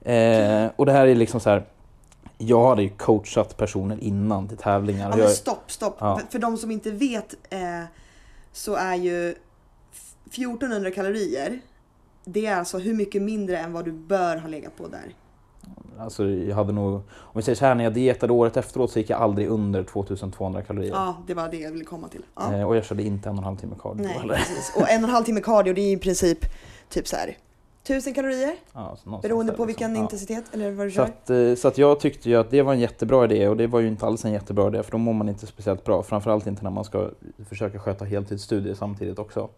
Eh, och det här är liksom så här, jag hade ju coachat personer innan till tävlingar. Ja, men stopp, stopp. Ja. För de som inte vet eh, så är ju f- 1400 kalorier, det är alltså hur mycket mindre än vad du bör ha legat på där. Alltså, jag hade nog, om vi säger så här, när jag dietade året efteråt så gick jag aldrig under 2200 kalorier. Ja, det var det jag ville komma till. Ja. Eh, och jag körde inte en och en halv timme cardio Nej, heller. precis. Och en och en halv timme cardio, det är i princip typ så här 1000 kalorier Ja, beroende på liksom. vilken Ja. intensitet eller vad du Så kör. att, eh, så att jag tyckte ju att det var en jättebra idé och det var ju inte alls en jättebra idé för då mår man inte speciellt bra. Framförallt inte när man ska försöka sköta heltidsstudier samtidigt också.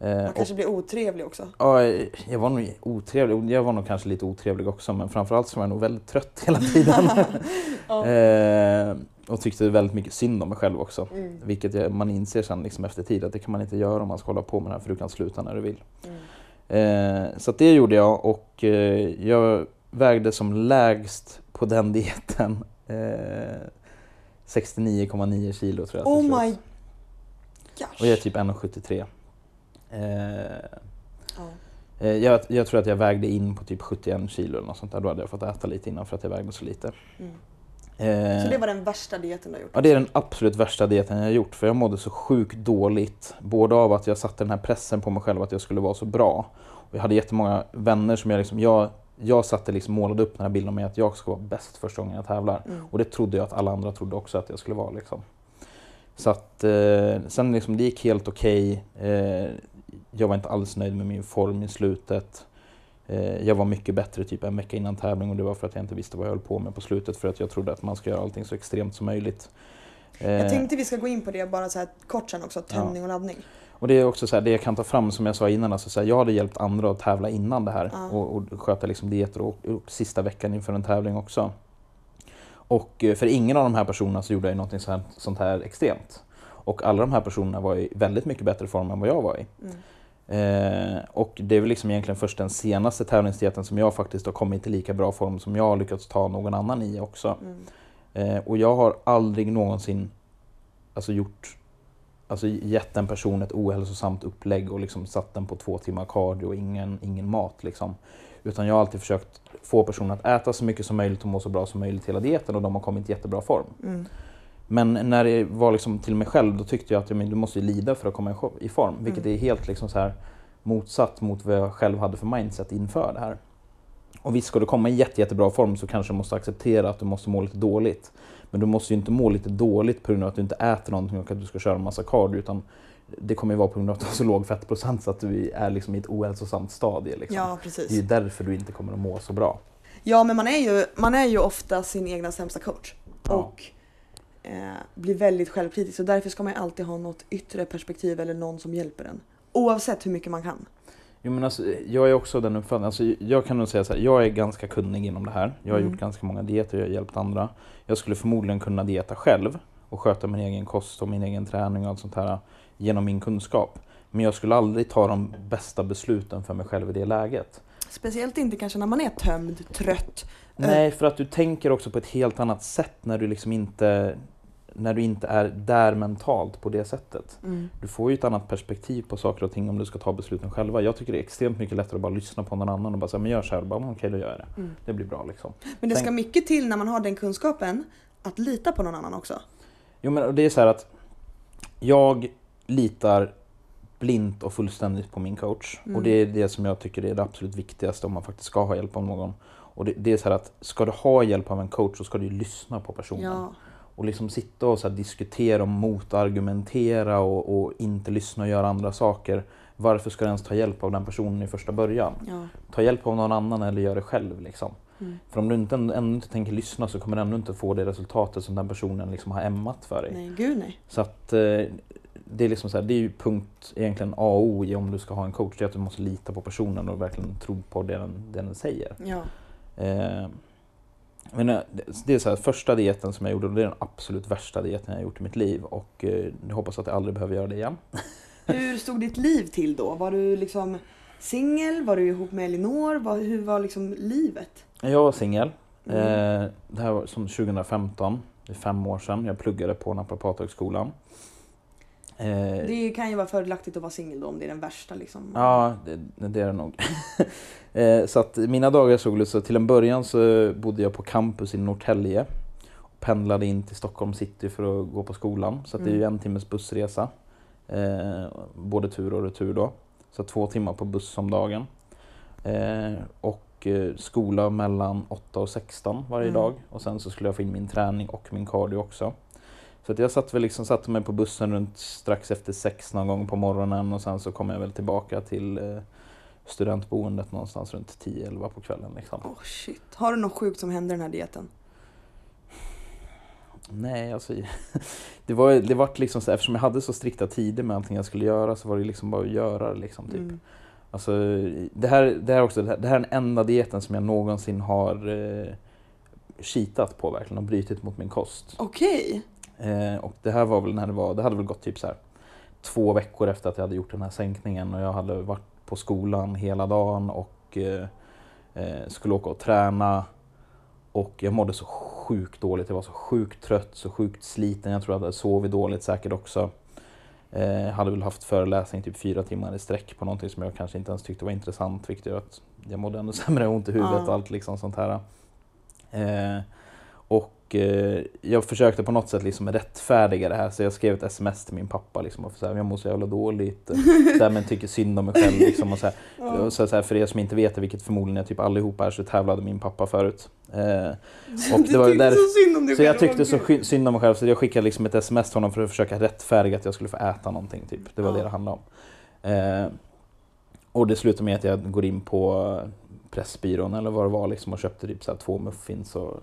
Eh, Man och, kanske blir otrevlig också. ja, jag var nog otrevlig, jag var nog kanske lite otrevlig också men framförallt så var jag nog väldigt trött hela tiden. Ja. eh, och tyckte väldigt mycket synd om mig själv också. Mm. Vilket jag, man inser sen liksom efter tid att det kan man inte göra om man ska hålla på med det här för du kan sluta när du vill. Mm. Eh, så det gjorde jag och eh, jag vägde som lägst på den dieten eh, 69,9 kilo tror jag. Oh my Och jag är gosh. typ 1,73. Eh, Ja. eh, jag, jag tror att jag vägde in på typ 71 kilo eller något sånt där. Då hade jag fått äta lite innan för att jag vägde så lite. Mm. Eh, Så det var den värsta dieten du har gjort? Ja, det är den absolut värsta dieten jag har gjort för jag mådde så sjukt dåligt. Både av att jag satte den här pressen på mig själv att jag skulle vara så bra. Och jag hade jättemånga vänner som jag liksom, jag, jag satte liksom målade upp den här bilden med att jag ska vara bäst första gången jag tävlar. Mm. Och det trodde jag att alla andra trodde också att jag skulle vara liksom. Så att eh, sen liksom det gick helt okej. Eh, jag var inte alls nöjd med min form i slutet. Eh, jag var mycket bättre typ en vecka innan tävling och det var för att jag inte visste vad jag höll på med på slutet för att jag trodde att man ska göra allting så extremt som möjligt. Jag Eh, tänkte vi ska gå in på det bara så här kort sen också, tömning och laddning. och det är också så här, det jag kan ta fram som jag sa innan, alltså så här, jag hade hjälpt andra att tävla innan det här Ja. och, och sköta liksom dieter och, och sista veckan inför en tävling också. Och eh, för ingen av de här personerna så gjorde jag något så här, sånt här extremt. Och alla de här personerna var i väldigt mycket bättre form än vad jag var i. Mm. Eh, och det är väl liksom egentligen först den senaste tävlingsdieten som jag faktiskt har kommit i lika bra form som jag har lyckats ta någon annan i också. Mm. Eh, och jag har aldrig någonsin alltså gjort, alltså gett en person ett ohälsosamt upplägg och liksom satt den på två timmar cardio och ingen, ingen mat. Liksom. Utan jag har alltid försökt få personen att äta så mycket som möjligt och må så bra som möjligt hela dieten och de har kommit i jättebra form. Mm. Men när det var liksom till mig själv då tyckte jag att men du måste lida för att komma i form. Vilket Mm. är helt liksom så här motsatt mot vad jag själv hade för mindset inför det här. Och visst, ska du komma i jätte, jättebra form så kanske du måste acceptera att du måste må lite dåligt. Men du måste ju inte må lite dåligt på grund av att du inte äter någonting och att du ska köra en massa cardio. Utan det kommer ju vara på grund av att du har så låg fettprocent så att du är liksom i ett ohälsosamt stadie. Liksom. Ja, Det är ju precis. därför du inte kommer att må så bra. Ja, men man är ju, man är ju ofta sin egna sämsta coach. Ja. Och blir väldigt självkritisk. Så därför ska man alltid ha något yttre perspektiv eller någon som hjälper en. Oavsett hur mycket man kan. Jo, men alltså, jag är också den uppfattningen, alltså, jag kan nog säga så här, jag är ganska kunnig inom det här. Jag har Mm. gjort ganska många dieter, jag har hjälpt andra. Jag skulle förmodligen kunna dieta själv och sköta min egen kost och min egen träning och allt sånt här genom min kunskap. Men jag skulle aldrig ta de bästa besluten för mig själv i det läget. Speciellt inte kanske när man är tömd, trött. Nej, för att du tänker också på ett helt annat sätt när du liksom inte när du inte är där mentalt på det sättet. Mm. Du får ju ett annat perspektiv på saker och ting om du ska ta besluten själva. Jag tycker det är extremt mycket lättare att bara lyssna på någon annan och bara säga men gör så här. Och bara, "Men okej, då gör jag det. Mm. Det blir bra liksom. Men det ska Tänk- mycket till när man har den kunskapen att lita på någon annan också. Jo men det är så här att jag litar blint och fullständigt på min coach. Mm. Och det är det som jag tycker är det absolut viktigaste om man faktiskt ska ha hjälp av någon. Och det, det är så här att ska du ha hjälp av en coach så ska du lyssna på personen. Ja. Och liksom sitta och så diskutera och motargumentera och, och inte lyssna och göra andra saker. Varför ska du ens ta hjälp av den personen i första början? ja. Ta hjälp av någon annan eller gör det själv. Liksom. Mm. För om du inte, ändå inte tänker lyssna så kommer du ändå inte få det resultatet som den personen liksom har ämmat för dig. Nej, gud nej. Så att eh, det är liksom så här, det är ju punkt egentligen A och O i om du ska ha en coach. Det är att du måste lita på personen och verkligen tro på det den, det den säger. Ja. Eh, men eh, det- är så här, första dieten som jag gjorde, det är den absolut värsta dieten jag gjort i mitt liv. Och eh, jag hoppas att jag aldrig behöver göra det igen. Hur stod ditt liv till då? Var du liksom singel? Var du ihop med Elinor? Hur var liksom livet? Jag var singel. Mm. Eh, det här var som 2015, det är fem år sedan. Jag pluggade på Naprapathögskolan. Eh, Det kan ju vara fördelaktigt att vara singel då om det är den värsta liksom. Ja, det, det är det nog. Eh, så att mina dagar såg ut så till en början så bodde jag på campus i Norrtälje. Och pendlade in till Stockholm city för att gå på skolan. Så det är ju Mm. en timmes bussresa. Eh, både tur och retur då. Så två timmar på buss om dagen. Och skola mellan 8 och 16 varje Mm. dag. Och sen så skulle jag få in min träning och min cardio också. Så jag satt väl liksom, satte mig på bussen runt strax efter sex någon gång på morgonen och sen så kom jag väl tillbaka till eh, studentboendet någonstans runt 10-11 på kvällen. Liksom. Åh shit. Har du något sjukt som hände den här dieten? Nej, alltså det var, det var liksom så, eftersom jag hade så strikta tider med allting jag skulle göra så var det liksom bara att göra. Liksom, typ. Mm. Alltså, det, här, det, här också, det, här, det här är den enda dieten som jag någonsin har eh, cheatat på verkligen och brutit mot min kost. Okej. Eh, och det här var väl när det var, det hade väl gått typ så här två veckor efter att jag hade gjort den här sänkningen och jag hade varit på skolan hela dagen och eh, eh, skulle åka och träna. Och jag mådde så sjukt dåligt, jag var så sjukt trött, så sjukt sliten. Jag tror jag hade sovit dåligt säkert också. Eh, hade väl haft föreläsning typ fyra timmar i sträck på någonting som jag kanske inte ens tyckte var intressant. Vilket gör att jag mådde ännu sämre, ont i huvudet och allt liksom sånt här. Eh, och och eh, jag försökte på något sätt liksom rättfärdiga det här så jag skrev ett sms till min pappa liksom, och så här, jag mår så jävla dåligt. så här, men tycker synd om mig själv. Liksom, och så här. Och så här, för er som inte vet det, vilket förmodligen är typ allihopa är, så tävlade min pappa förut. Eh, och du tyckte där, så synd om dig så jag tyckte så synd om mig själv så jag skickade liksom ett sms till honom för att försöka rättfärdiga att jag skulle få äta någonting. Typ. Det var Ja. det det handlade om. Eh, och det slutade med att jag går in på Pressbyrån eller vad det var liksom, och köpte typ så här två muffins och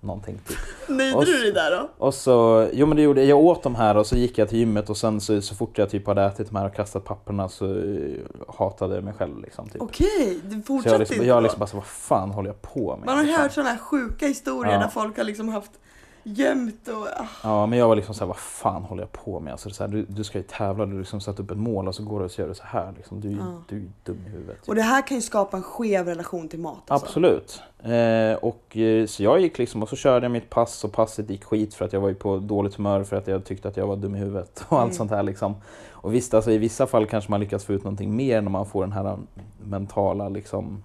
någonting. Typ. Nöjde du dig där då? Och så, jo men det gjorde jag. Jag åt de här och så gick jag till gymmet och sen så, så fort jag typ hade ätit de här och kastat papperna så eh, hatade jag mig själv liksom. Typ. Okej, du så fortsatte jag liksom, inte jag liksom bara så, vad fan håller jag på med? Man har liksom. hört sådana här sjuka historier Ja. där folk har liksom haft gömt och... ah. Ja, men jag var liksom så här, vad fan håller jag på med? Alltså, så här, du, du ska ju tävla, du liksom satt upp ett mål och så går du och så gör du så här. Liksom. Du, Ja. du är ju dum i huvudet. typ. Och det här kan ju skapa en skev relation till mat alltså. Absolut. Eh, och, eh, så jag gick liksom och så körde jag mitt pass och passet gick skit för att jag var ju på dåligt humör för att jag tyckte att jag var dum i huvudet och allt Mm. sånt här liksom. Och visst, alltså, i vissa fall kanske man lyckas få ut någonting mer när man får den här mentala liksom,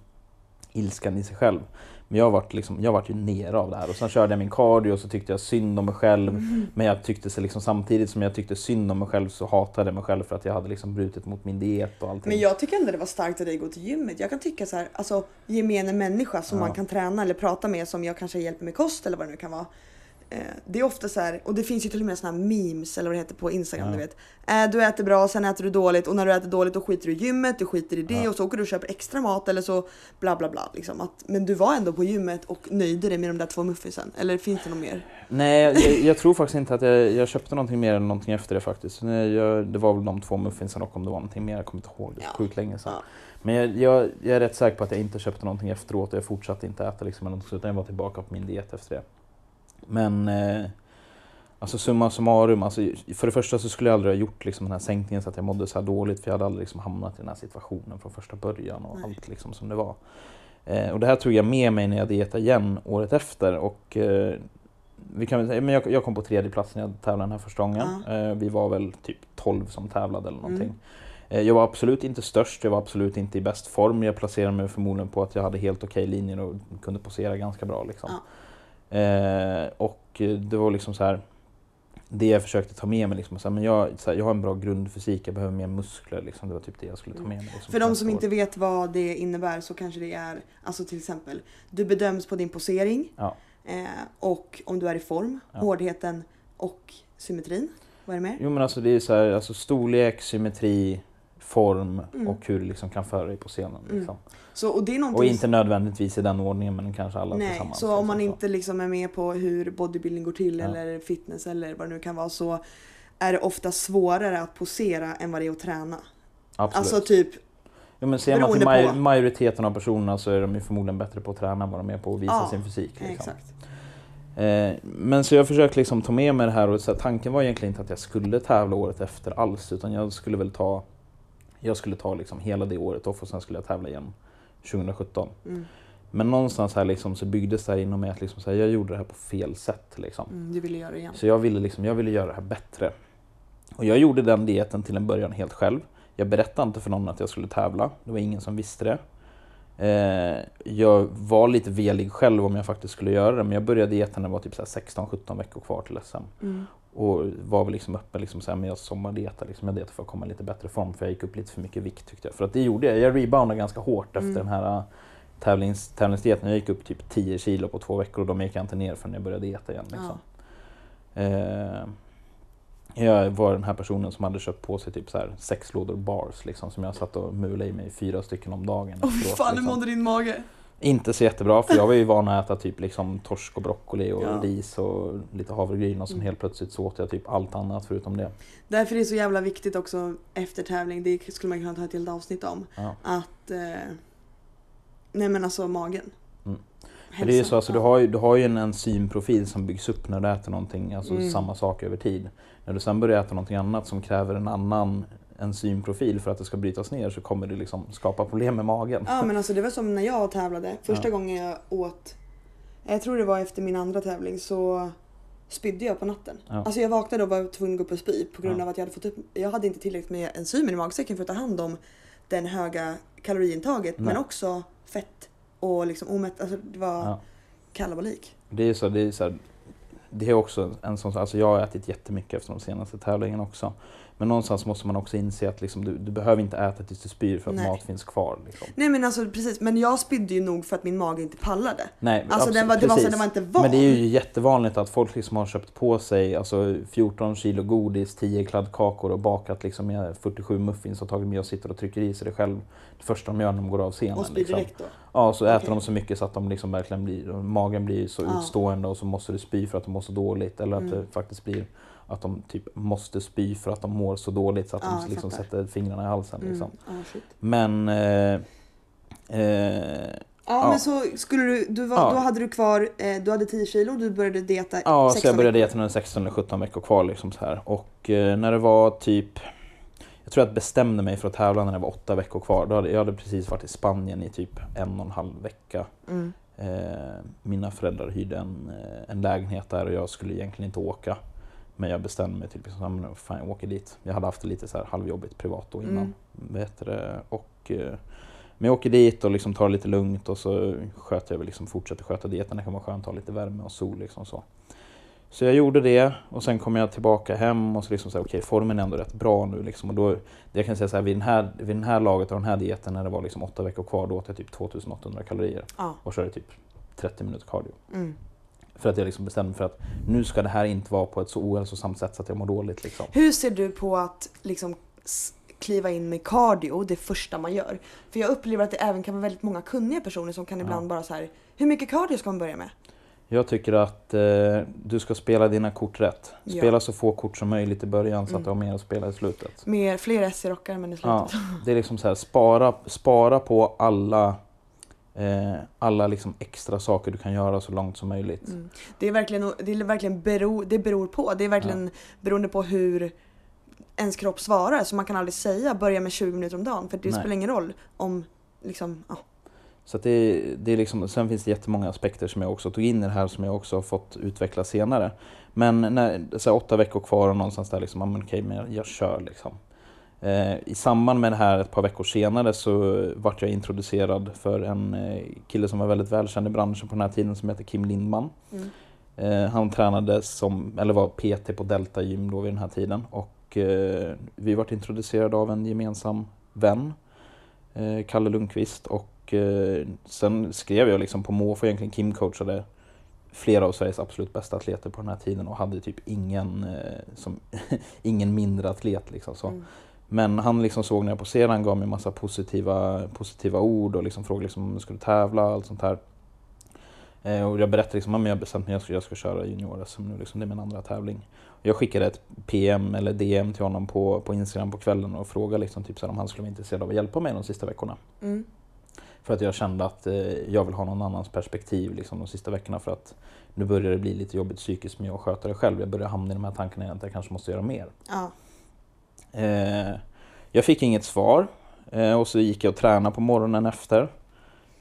ilskan i sig själv. Men jag vart liksom, jag vart ju nere av det här och sen körde jag min cardio och så tyckte jag synd om mig själv. Mm. Men jag tyckte så liksom, samtidigt som jag tyckte synd om mig själv så hatade jag mig själv för att jag hade liksom brutit mot min diet och allting. Men jag tycker ändå det var starkt av dig att gå till gymmet. Jag kan tycka så här, alltså gemene människa som Ja. man kan träna eller prata med som jag kanske hjälper med kost eller vad det nu kan vara. Eh, Det är ofta så här, och det finns ju till och med såna här memes eller vad det heter på Instagram Ja. du vet. Eh, Du äter bra, sen äter du dåligt och när du äter dåligt då skiter du i gymmet, du skiter i det Ja. och så åker du och köper extra mat eller så bla bla bla. Liksom. Att, men du var ändå på gymmet och nöjde dig med de där två muffinsen. Eller finns det något mer? Nej, jag, jag tror faktiskt inte att jag, jag köpte någonting mer än någonting efter det faktiskt. Jag, det var väl de två muffinsen och om det var någonting mer, jag kommer inte ihåg. Det är Ja. sjukt länge sedan. Ja. Men jag, jag, jag är rätt säker på att jag inte köpte någonting efteråt och jag fortsatte inte äta liksom, eller något, utan jag var tillbaka på min diet efter det. Men eh, alltså summa summarum, alltså, för det första så skulle jag aldrig ha gjort liksom, den här sänkningen så att jag mådde så här dåligt för jag hade aldrig liksom, hamnat i den här situationen från första början och Nej. allt liksom, som det var. Eh, och det här tog jag med mig när jag dietade igen året efter och eh, vi kan säga, men jag, jag kom på tredje plats när jag tävlade den här första gången. Eh, vi var väl typ 12 som tävlade eller någonting. Mm. Eh, Jag var absolut inte störst, jag var absolut inte i bäst form. Jag placerade mig förmodligen på att jag hade helt okej linjer och kunde posera ganska bra. Liksom. Eh, och det var liksom så här det jag försökte ta med mig. Liksom, så här, men jag, så här, jag har en bra grundfysik, jag behöver mer muskler. Liksom, det var typ det jag skulle ta med mig. Liksom, För de som år. inte vet vad det innebär så kanske det är, alltså till exempel, du bedöms på din posering Ja. eh, och om du är i form, Ja. hårdheten och symmetrin. Vad är det mer? Jo men alltså det är så här, alltså, storlek, symmetri, form Mm. och hur du liksom kan föra dig på scenen. Mm. Liksom. Så, och det är någonting Och inte nödvändigtvis i den ordningen men kanske alla Nej, tillsammans. så om man liksom, inte liksom är med på hur bodybuilding går till Ja. eller fitness eller vad det nu kan vara så är det ofta svårare att posera än vad det är att träna. Absolut. Alltså typ, Ja, men ser man till maj- på. majoriteten av personerna så är de ju förmodligen bättre på att träna än vad de är på att visa Ja, sin fysik. Liksom. exakt. Eh, men så jag försökte liksom ta med mig det här och så här, tanken var egentligen inte att jag skulle tävla året efter alls utan jag skulle väl ta jag skulle ta liksom hela det året off och sen skulle jag tävla igen 2017. Mm. Men någonstans här liksom så byggdes det här inom mig att liksom så här, jag gjorde det här på fel sätt. Liksom. Mm, du ville göra det igen. Så jag ville, liksom, jag ville göra det här bättre. Och jag gjorde den dieten till en början helt själv. Jag berättade inte för någon att jag skulle tävla. Det var ingen som visste det. Eh, jag var lite velig själv om jag faktiskt skulle göra det. Men jag började dieten när det var typ så här 16-17 veckor kvar till SM. Mm. Och var väl liksom öppen liksom så här, men jag sommardietar. Liksom. Jag dietar för att komma i lite bättre form. För jag gick upp lite för mycket vikt tyckte jag. För att det gjorde jag. Jag reboundade ganska hårt efter Mm. den här äh, tävlings, tävlingsdieten. Jag gick upp typ 10 kilo på två veckor och de gick jag inte ner förrän jag började dieta igen. Liksom. Eh, jag var den här personen som hade köpt på sig typ så här sex lådor bars liksom, som jag satt och mulade i mig fyra stycken om dagen. Åh fy efteråt, fan, hur liksom. mådde din mage? Inte så jättebra för jag var ju van att äta typ liksom torsk och broccoli och Ja. ris och lite havregryn och sen Mm. helt plötsligt så åt jag typ allt annat förutom det. Därför är det så jävla viktigt också efter tävling, det skulle man kunna ta ett helt avsnitt om, Ja. att eh, Nej men alltså magen. Mm. Hälsa. Det är ju så, alltså, du, har ju, du har ju en enzymprofil som byggs upp när du äter någonting, alltså Mm. samma sak över tid. När du sen börjar äta någonting annat som kräver en annan enzymprofil för att det ska brytas ner så kommer det liksom skapa problem med magen. Ja men alltså det var som när jag tävlade. Första Ja. gången jag åt, jag tror det var efter min andra tävling så spydde jag på natten. Ja. Alltså jag vaknade och var tvungen att gå upp och spy på grund Ja. av att jag hade fått upp, jag hade inte tillräckligt med enzymer i magsäcken för att ta hand om den höga kaloriintaget Nej. men också fett och liksom omätt, alltså det var Ja. kalabalik. Det är så, det är så här, det är också en sån alltså jag har ätit jättemycket efter de senaste tävlingarna också. Men någonstans måste man också inse att liksom, du, du behöver inte äta tills du spyr för att Nej. mat finns kvar. Liksom. Nej men alltså precis, men jag spydde ju nog för att min mage inte pallade. Nej, Alltså den var, det var så den var inte van. Men det är ju jättevanligt att folk liksom har köpt på sig alltså 14 kilo godis, 10 kladdkakor och bakat liksom med 47 muffins och tagit med och sitter och trycker i sig det själv. Det första de gör när de går av scenen. och spyr liksom. direkt då. Ja, så äter Okej. de så mycket så att de liksom verkligen blir, magen blir så Ja. utstående och så måste du spy för att de mår så dåligt. Eller att Mm. det faktiskt blir att de typ måste spy för att de mår så dåligt så att Ja, de liksom sätter fingrarna i halsen. Liksom. Mm. Ja, shit. Men eh, eh, Ja, Ja. men så skulle du, du var, Ja. då hade du kvar, eh, du hade 10 kilo, du började dieta Ja, så 16 jag började dieta när 16 eller 17 veckor kvar. Liksom så här. Och eh, när det var typ... Jag tror att jag bestämde mig för att tävla när det var åtta veckor kvar. Då hade, jag hade precis varit i Spanien i typ en och en halv vecka. Mm. Eh, mina föräldrar hyrde en, eh, en lägenhet där och jag skulle egentligen inte åka. Men jag bestämde mig typ, liksom, men fan jag åker dit. Jag hade haft det lite så här halvjobbigt privat då innan. Mm. Det. och, eh, men jag åker dit och liksom tar det lite lugnt och så sköter jag liksom, fortsätter sköta dieten. Det kan vara skönt att ha lite värme och sol. Liksom så. så jag gjorde det och sen kom jag tillbaka hem och så liksom så här, okej formen är ändå rätt bra nu. Liksom. Och då, det jag kan säga så här, vid, den här, vid den här laget och den här dieten när det var liksom åtta veckor kvar då åt jag typ 2800 kalorier Ja. och körde typ 30 minuter cardio. Mm. För att jag liksom bestämde mig för att nu ska det här inte vara på ett så ohälsosamt sätt så att jag mår dåligt. Liksom. Hur ser du på att liksom kliva in med cardio det första man gör? För jag upplever att det även kan vara väldigt många kunniga personer som kan ibland bara så här. hur mycket cardio ska man börja med? Jag tycker att eh, du ska spela dina kort rätt. Ja. Spela så få kort som möjligt i början så Mm. att du har mer att spela i slutet. Mer, fler S i rockar men i slutet. Ja, det är liksom så här, spara, spara på alla, alla liksom extra saker du kan göra så långt som möjligt. Mm. Det är verkligen, det är verkligen bero, det beror på. Det är verkligen beroende på hur ens kropp svarar. Så man kan aldrig säga börja med 20 minuter om dagen. För det Nej. spelar ingen roll om liksom, ja. Så det, det är liksom, sen finns det jättemånga aspekter som jag också tog in i det här som jag också har fått utveckla senare. Men när, så här, åtta veckor kvar och någonstans där liksom, ja, men okej, men jag, jag kör liksom. Eh, I samband med det här ett par veckor senare så vart jag introducerad för en eh, kille som var väldigt välkänd i branschen på den här tiden som heter Kim Lindman. Mm. Eh, han tränade som, eller var PT på Delta Gym då vid den här tiden och vi vart introducerade av en gemensam vän, Kalle Lundqvist och sen skrev jag liksom på måfå egentligen Kim coachade flera av Sveriges absolut bästa atleter på den här tiden och hade typ ingen, som, ingen mindre atlet liksom så. Mm. Men han liksom såg när jag poserade, han gav mig massa positiva, positiva ord och liksom frågade liksom om jag skulle tävla och allt sånt här. Eh, och jag berättade liksom att jag bestämt mig att jag ska, jag ska köra junior-SM nu, liksom, det är min andra tävling. Jag skickade ett PM eller DM till honom på, på Instagram på kvällen och frågade liksom, typ, så här, om han skulle vara intresserad av att hjälpa mig de sista veckorna. Mm. För att jag kände att eh, jag vill ha någon annans perspektiv liksom, de sista veckorna för att nu börjar det bli lite jobbigt psykiskt med att sköta det själv. Jag börjar hamna i de här tankarna att jag kanske måste göra mer. Ja. Eh, jag fick inget svar eh, och så gick jag och tränade på morgonen efter.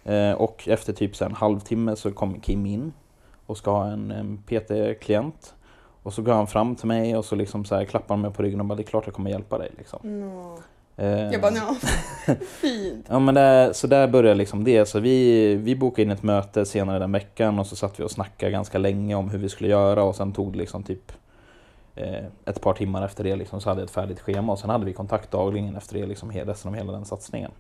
Eh, och efter typ så en halvtimme så kom Kim in och ska ha en, en PT-klient. Och så går han fram till mig och så liksom så här klappar han mig på ryggen och bara det är klart jag kommer hjälpa dig. Liksom. Nå. Eh, Jag bara ja, fint. Ja men det, så där började liksom det. Så vi, vi bokade in ett möte senare den veckan och så satt vi och snackade ganska länge om hur vi skulle göra och sen tog det liksom typ ett par timmar efter det liksom, så hade jag ett färdigt schema och sen hade vi kontakt dagligen efter det liksom, resten av hela den satsningen.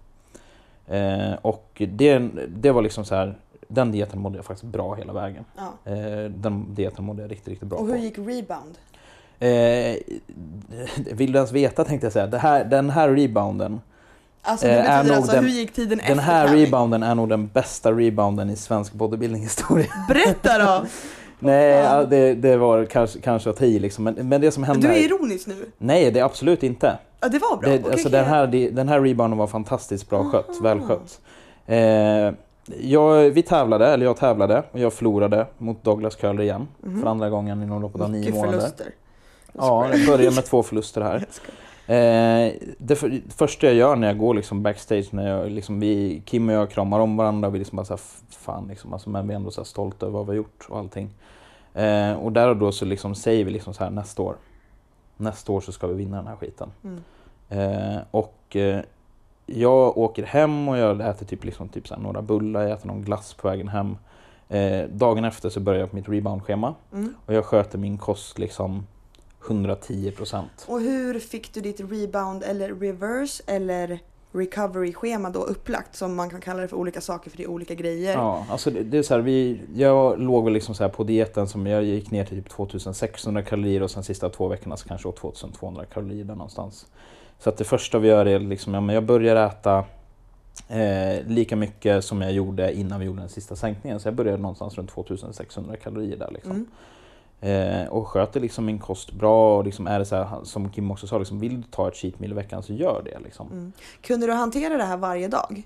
Eh, och det, det var liksom så här, den dieten mådde jag faktiskt bra hela vägen. Ja. Eh, den dieten mådde jag riktigt, riktigt bra Och på. hur gick rebound? Eh, vill du ens veta tänkte jag säga. Det här, den här rebounden Alltså det Eh, är nog alltså den- hur gick tiden Den här tävling? rebounden är nog den bästa rebounden i svensk bodybuilding-historia. Berätta då! Nej, ja, det, det var kanske, kanske att i liksom. Men, men det som hände... Du är ironisk nu. Nej, det är absolut inte. Ja det var bra. Det, Okej, alltså, okej. den, här, den här rebounden var fantastiskt bra skött, Aha. välskött. Eh, jag, vi tävlade, eller jag tävlade, och jag förlorade mot Douglas Curler igen. Mhm. För andra gången inom loppet av nio Mycket månader. förluster. Jag Ja, jag började med två förluster här. Eh, det, för, det första jag gör när jag går liksom backstage, när jag, liksom, vi, Kim och jag kramar om varandra och vi liksom bara såhär, fan liksom, alltså, men vi är ändå så stolta över vad vi har gjort och allting. Eh, och där och då så liksom säger vi liksom så här nästa år, nästa år så ska vi vinna den här skiten. Mm. Eh, och eh, jag åker hem och jag äter typ, liksom, typ så några bullar, jag äter någon glass på vägen hem. Eh, dagen efter så började jag på mitt reboundschema Mm. och jag sköter min kost liksom 110 procent. Och hur fick du ditt rebound eller reverse eller recovery-schema då upplagt? Som man kan kalla det för olika saker för det är olika grejer. Ja, alltså det, det är så här, vi, jag låg väl liksom så här på dieten som jag gick ner till typ 2600 kalorier och sen sista två veckorna så kanske åt 2200 kalorier där någonstans. Så att det första vi gör är liksom, ja, men jag börjar äta eh, lika mycket som jag gjorde innan vi gjorde den sista sänkningen. Så jag började någonstans runt 2600 kalorier där liksom. Mm. Eh, och sköter liksom min kost bra och liksom är det så här, som Kim också sa, liksom, vill du ta ett cheat meal i veckan så gör det. Liksom. Mm. Kunde du hantera det här varje dag?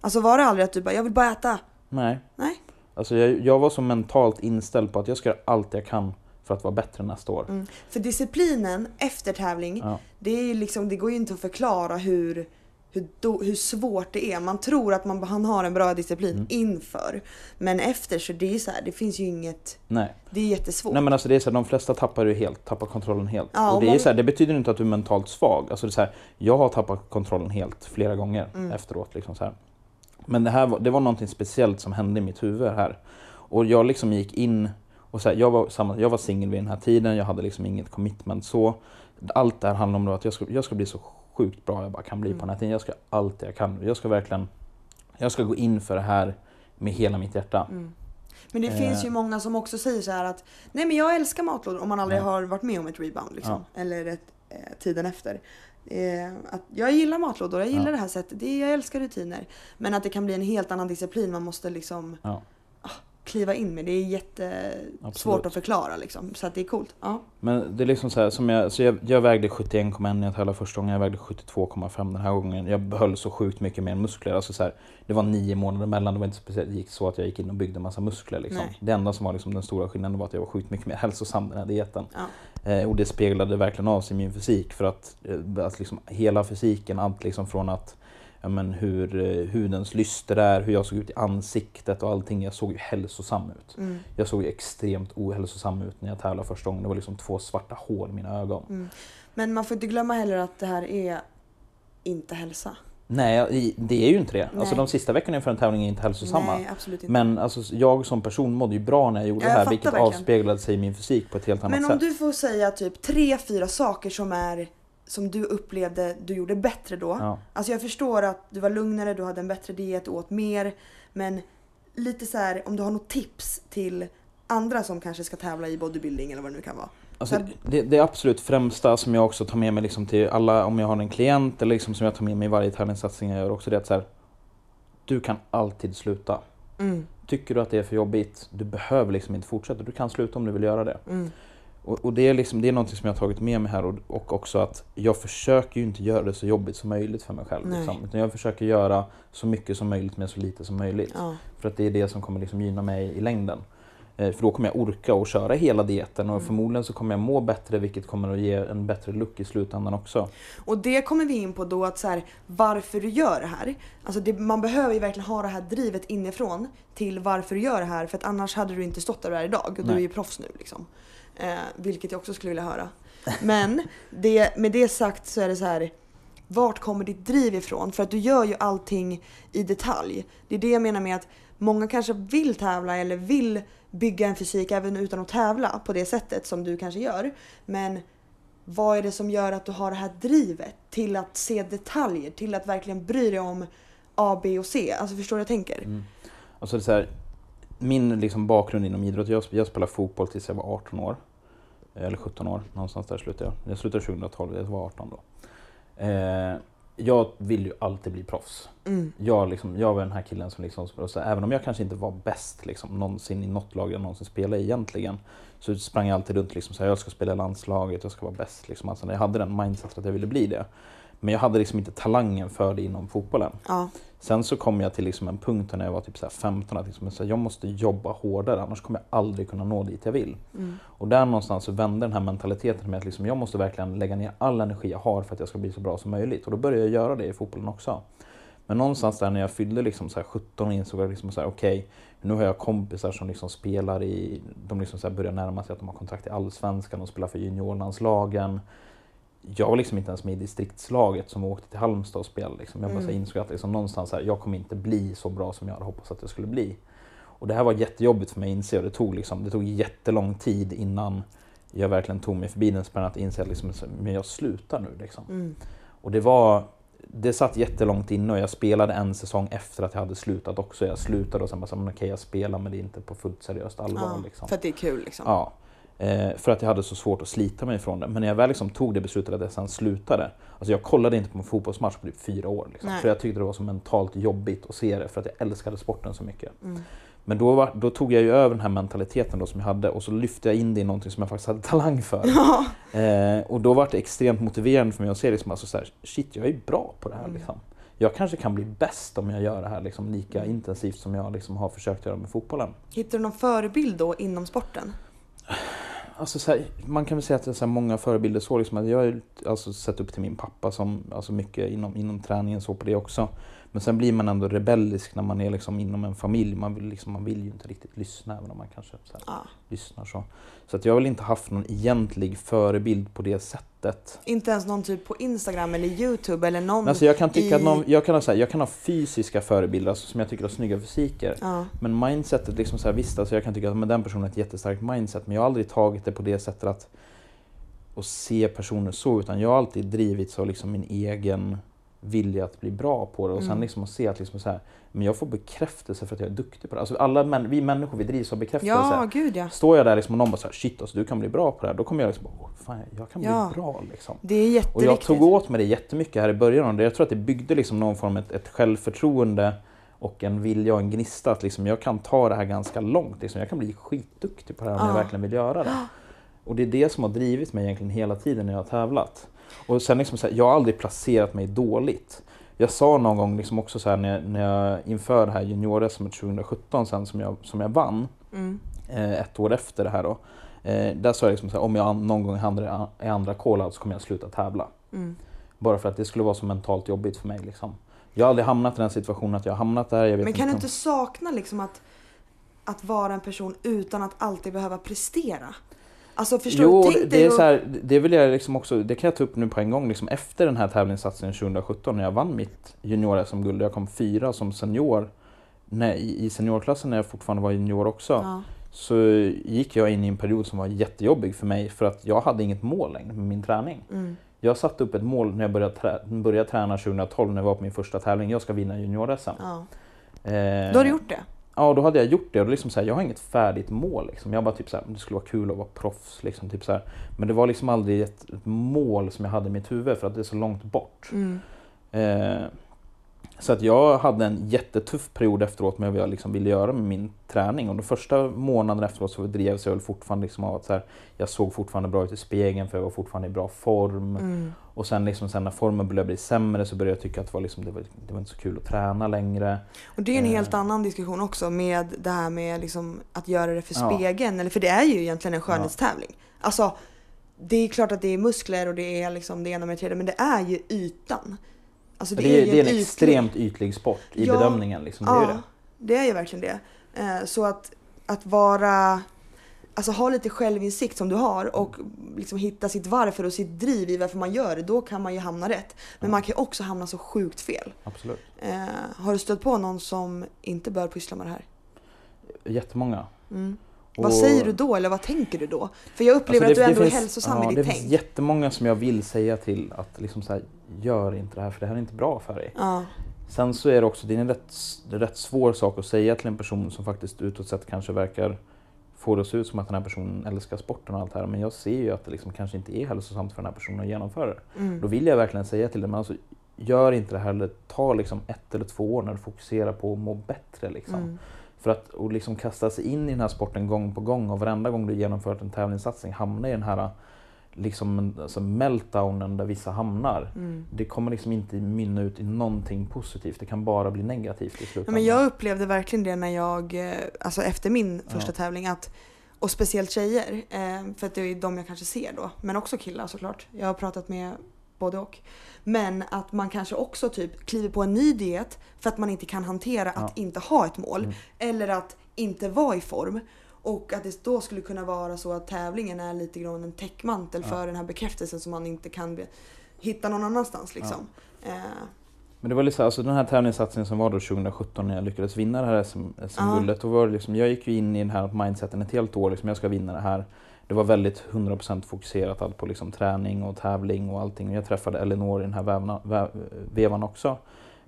Alltså var det aldrig att du bara, jag vill bara äta? Nej. Nej. Alltså jag, jag var så mentalt inställd på att jag ska göra allt jag kan för att vara bättre nästa år. Mm. För disciplinen efter tävling, Ja. det, är liksom, det går ju inte att förklara hur, hur, do, hur svårt det är. Man tror att man, han har en bra disciplin Mm. inför. Men efter så det är så här, det finns ju inget, Nej. det är jättesvårt. Nej men alltså det är så här, de flesta tappar ju helt, tappar kontrollen helt. Ja, och och det, är många- så här, det betyder inte att du är mentalt svag. Alltså det är så här, jag har tappat kontrollen helt flera gånger Mm. efteråt. Liksom så här. Men det här var, det var någonting speciellt som hände i mitt huvud här. Och jag liksom gick in och så här, jag var, samma- jag var singel vid den här tiden, jag hade liksom inget commitment så. Allt det här handlar om att jag ska, jag ska bli så sjukt bra jag bara kan bli Mm. på den här tiden. Jag ska allt jag kan. Jag ska verkligen, jag ska gå in för det här med hela mitt hjärta. Mm. Men det Eh. finns ju många som också säger så här att nej men jag älskar matlådor om man aldrig Ja. har varit med om ett rebound liksom. Eller ett, eh, tiden efter. Eh, att jag gillar matlådor, jag gillar Ja. det här sättet, det, jag älskar rutiner. Men att det kan bli en helt annan disciplin man måste liksom Ja. ah, kliva in med. Det är jättesvårt Absolut. att förklara liksom. Så att det är coolt. Ja. Men det är liksom så här, som jag, så jag, jag vägde 71,1 när jag tävlade första gången, jag vägde 72,5 den här gången. Jag behöll så sjukt mycket mer muskler. Alltså så här, det var nio månader emellan, det var inte speciellt det gick så att jag gick in och byggde massa muskler. Liksom. Nej. Det enda som var liksom den stora skillnaden var att jag var sjukt mycket mer hälsosam den här dieten. Ja. Eh, och det speglade verkligen av sig i min fysik för att, eh, att liksom, hela fysiken, allt liksom från att ja, men hur eh, hudens lyster är, hur jag såg ut i ansiktet och allting. Jag såg ju hälsosam ut. Mm. Jag såg ju extremt ohälsosam ut när jag tävlade första gången. Det var liksom två svarta hål i mina ögon. Mm. Men man får inte glömma heller att det här är inte hälsa. Nej, det är ju inte det. Alltså de sista veckorna inför en tävling är inte hälsosamma. Nej, absolut inte. Men alltså, jag som person mådde ju bra när jag gjorde Ja, jag det här, vilket verkligen. avspeglade sig i min fysik på ett helt annat Men om sätt. du får säga typ tre, fyra saker som är som du upplevde du gjorde bättre då. Ja. Alltså jag förstår att du var lugnare, du hade en bättre diet, du åt mer. Men lite så här om du har något tips till andra som kanske ska tävla i bodybuilding eller vad det nu kan vara. Alltså, Så- det, det absolut främsta som jag också tar med mig liksom till alla, om jag har en klient eller liksom som jag tar med mig i varje tävlingssatsning jag gör också, det är att så här, du kan alltid sluta. Mm, Tycker du att det är för jobbigt, du behöver liksom inte fortsätta. Du kan sluta om du vill göra det. mm, Och, och det, är liksom, det är någonting som jag har tagit med mig här och, och också att jag försöker ju inte göra det så jobbigt som möjligt för mig själv. Nej. Liksom. Utan jag försöker göra så mycket som möjligt med så lite som möjligt. ja. För att det är det som kommer liksom gynna mig i längden. Eh, För då kommer jag orka och köra hela dieten och Mm. förmodligen så kommer jag må bättre vilket kommer att ge en bättre look i slutändan också. Och det kommer vi in på då att så här, varför du gör det här. Alltså det, man behöver ju verkligen ha det här drivet inifrån till varför du gör det här. För att annars hade du inte stått där du är idag. Och du Nej. är ju proffs nu liksom. Eh, vilket jag också skulle vilja höra. Men det, med det sagt så är det så här. Vart kommer ditt driv ifrån? För att du gör ju allting i detalj. Det är det jag menar med att många kanske vill tävla eller vill bygga en fysik även utan att tävla på det sättet som du kanske gör. Men vad är det som gör att du har det här drivet till att se detaljer, till att verkligen bry dig om A, B och C? Alltså förstår du vad jag tänker? Mm. Alltså det är så här, min liksom bakgrund inom idrott, jag, jag spelade fotboll tills jag var 18 år. Eller 17 år, någonstans där slutade jag. Jag slutade 2012, jag var 18 då. Eh, jag vill ju alltid bli proffs. Mm. Jag, liksom, jag var den här killen som liksom, så, även om jag kanske inte var bäst liksom, någonsin i något lag jag någonsin spelade egentligen, så sprang jag alltid runt liksom, så här, jag ska spela landslaget, jag ska vara bäst. Liksom. Alltså, jag hade den mindset att jag ville bli det. Men jag hade liksom inte talangen för det inom fotbollen. Ja. Sen så kom jag till liksom en punkt när jag var typ så här 15 att liksom, så jag måste jobba hårdare annars kommer jag aldrig kunna nå dit jag vill. Mm. Och där någonstans så vände den här mentaliteten med att liksom, jag måste verkligen lägga ner all energi jag har för att jag ska bli så bra som möjligt. Och då började jag göra det i fotbollen också. Men någonstans där när jag fyllde liksom så här 17 och insåg jag liksom så här, okej, nu har jag kompisar som liksom spelar i, de liksom så börjar närma sig att de har kontrakt i Allsvenskan och spelar för juniorlandslagen. Jag var liksom inte ens med i distriktslaget som åkte till Halmstad och spelade. Liksom. Jag bara Mm. insåg att liksom någonstans här, jag kommer inte bli så bra som jag hade hoppats att jag skulle bli. Och det här var jättejobbigt för mig att inse och det tog, liksom, det tog jättelång tid innan jag verkligen tog mig förbi den spärren att inse att liksom, men jag slutar nu. Liksom. Mm. Och det var det satt jättelångt inne och jag spelade en säsong efter att jag hade slutat också. Jag slutade och sen bara, okej okay, jag spelar men det är inte på fullt seriöst allvar. Ja, liksom. För att det är kul liksom? Ja. Eh, för att jag hade så svårt att slita mig ifrån det. Men när jag väl liksom tog det beslutet att jag sen slutade. Alltså jag kollade inte på en fotbollsmatch på typ fyra år. Liksom, för jag tyckte det var så mentalt jobbigt att se det för att jag älskade sporten så mycket. Mm. Men då, var, då, tog jag ju över den här mentaliteten då som jag hade och så lyfte jag in det i någonting som jag faktiskt hade talang för. Ja. Eh, och då var det extremt motiverande för mig att se liksom, alltså så här, shit jag är bra på det här. Mm. Liksom. Jag kanske kan bli bäst om jag gör det här liksom, lika Mm. intensivt som jag liksom, har försökt göra med fotbollen. Hittar du någon förebild då inom sporten? Alltså, så här, man kan väl säga att det är så här, många förebilder så. Liksom, att jag har alltså, sett upp till min pappa som alltså, mycket inom, inom träningen så på det också. Men sen blir man ändå rebellisk när man är liksom inom en familj. Man vill, liksom, man vill ju inte riktigt lyssna även om man kanske så här, Ja. lyssnar så. Så att jag har väl inte haft någon egentlig förebild på det sättet. Inte ens någon typ på Instagram eller Youtube eller någon Men alltså jag kan tycka i... att någon, jag, kan ha, så här, jag kan ha fysiska förebilder alltså, som jag tycker har snygga fysiker. Ja. Men mindsetet, liksom så här, visst alltså jag kan tycka att men den personen har ett jättestarkt mindset men jag har aldrig tagit det på det sättet att och se personer så utan jag har alltid drivits av liksom min egen vilja att bli bra på det och sen Mm. liksom att se att liksom så här, men jag får bekräftelse för att jag är duktig på det. Alltså alla män, vi människor vi drivs av bekräftelse. ja, gud ja. Står jag där liksom och någon bara så här, shit alltså, du kan bli bra på det här, då kommer jag liksom, oh, fan, jag kan Ja. bli bra liksom. Det är Och jätteviktigt. jag tog åt mig det jättemycket här i början. Och det- jag tror att det byggde liksom någon form av ett, ett självförtroende och en vilja och en gnista att liksom jag kan ta det här ganska långt. Liksom jag kan bli skitduktig på det här om jag Ja. verkligen vill göra det. Och det är det som har drivit mig egentligen hela tiden när jag har tävlat. Och sen liksom så här, jag har aldrig placerat mig dåligt. Jag sa någon gång liksom också så här när, när jag inför det här junior-SM 2017 sen som jag, som jag vann, Mm. eh, ett år efter det här då. Eh, där sa jag liksom så här, om jag någon gång hamnar i andra call så kommer jag sluta tävla. Mm. Bara för att det skulle vara så mentalt jobbigt för mig. Liksom. Jag har aldrig hamnat i den situationen att jag har hamnat där. Men kan du om- inte sakna liksom att, att vara en person utan att alltid behöva prestera? Alltså förstår Jo, du? det, Tänk det, dig är så här, det vill jag liksom också, det kan jag ta upp nu på en gång. Liksom efter den här tävlingssatsningen 2017 när jag vann mitt junior-SM-guld. Jag kom fyra som senior. I i seniorklassen när jag fortfarande var junior också. Ja. Så gick jag in i en period som var jättejobbig för mig för att jag hade inget mål längre med min träning. Mm. Jag satte upp ett mål när jag började, trä, började träna 2012 när jag var på min första tävling. Jag ska vinna junior-SM. Ja. Eh, Då har du gjort det? Ja, då hade jag gjort det och liksom så här, jag har inget färdigt mål. Liksom. Jag bara typ så här, det skulle vara kul att vara proffs. Liksom, typ så här. Men det var liksom aldrig ett, ett mål som jag hade i mitt huvud för att det är så långt bort. Mm. Eh, så att jag hade en jättetuff period efteråt med vad jag liksom ville göra med min träning. Och de första månaderna efteråt så drevs jag fortfarande liksom av att så här, jag såg fortfarande bra ut i spegeln för jag var fortfarande i bra form. Mm. Och sen, liksom, sen när formen började bli sämre så började jag tycka att det var, liksom, det var, det var inte så kul att träna längre. Och det är en Eh. helt annan diskussion också med det här med liksom att göra det för Ja. spegeln. Eller för det är ju egentligen en skönhetstävling. Alltså, det är klart att det är muskler och det är liksom det ena med det tredje men det är ju ytan. Alltså Det, är, ju det är en ytlig- extremt ytlig sport i Ja, bedömningen. Liksom. Det är Ja, det. det är ju verkligen det. Eh, Så att, att vara, alltså ha lite självinsikt som du har och liksom hitta sitt varför och sitt driv i varför man gör det, då kan man ju hamna rätt. Men man kan ju också hamna så sjukt fel. Absolut. Eh, har du stött på någon som inte bör pyssla med det här? Jättemånga. Mm. Och- Vad säger du då eller vad tänker du då? För jag upplever Alltså, att du det- ändå det är finns- hälsosam ja, i Det ditt finns tänk. jättemånga som jag vill säga till att liksom så här, gör inte det här för det här är inte bra för dig. Ja, Sen så är det också det är en rätt, är rätt svår sak att säga till en person som faktiskt utåt sett kanske verkar få det att se ut som att den här personen älskar sporten och allt det här. Men jag ser ju att det liksom kanske inte är hälsosamt för den här personen att genomföra det. Då mm. vill jag verkligen säga till dem, men alltså, gör inte det här. Eller ta liksom ett eller två år när du fokuserar på att må bättre. Liksom. Mm. För att och liksom kasta sig in i den här sporten gång på gång och varenda gång du genomfört en tävlingssatsning hamna i den här liksom, alltså meltdownen där vissa hamnar. Mm. Det kommer liksom inte mynna ut i någonting positivt. Det kan bara bli negativt i Ja, slutändan. men jag upplevde verkligen det när jag, eh, alltså efter min första Ja. tävling, att, och speciellt tjejer, eh, för att det är de jag kanske ser då, men också killar såklart. Jag har pratat med både och. Men att man kanske också typ kliver på en ny diet för att man inte kan hantera att Ja. inte ha ett mål. Mm. Eller att inte vara i form. Och att det då skulle kunna vara så att tävlingen är lite grann en täckmantel Ja. för den här bekräftelsen som man inte kan hitta någon annanstans. Liksom. Eh, Men det var liksom, alltså den här tävlingssatsningen som var då 2017 när jag lyckades vinna det här SM-guldet. SM ja. liksom, jag gick ju in i den här mindseten ett helt år, liksom, jag ska vinna det här. Det var väldigt 100% fokuserat allt på liksom, träning och tävling och allting. Jag träffade Elinor i den här vävna, väv, vevan också.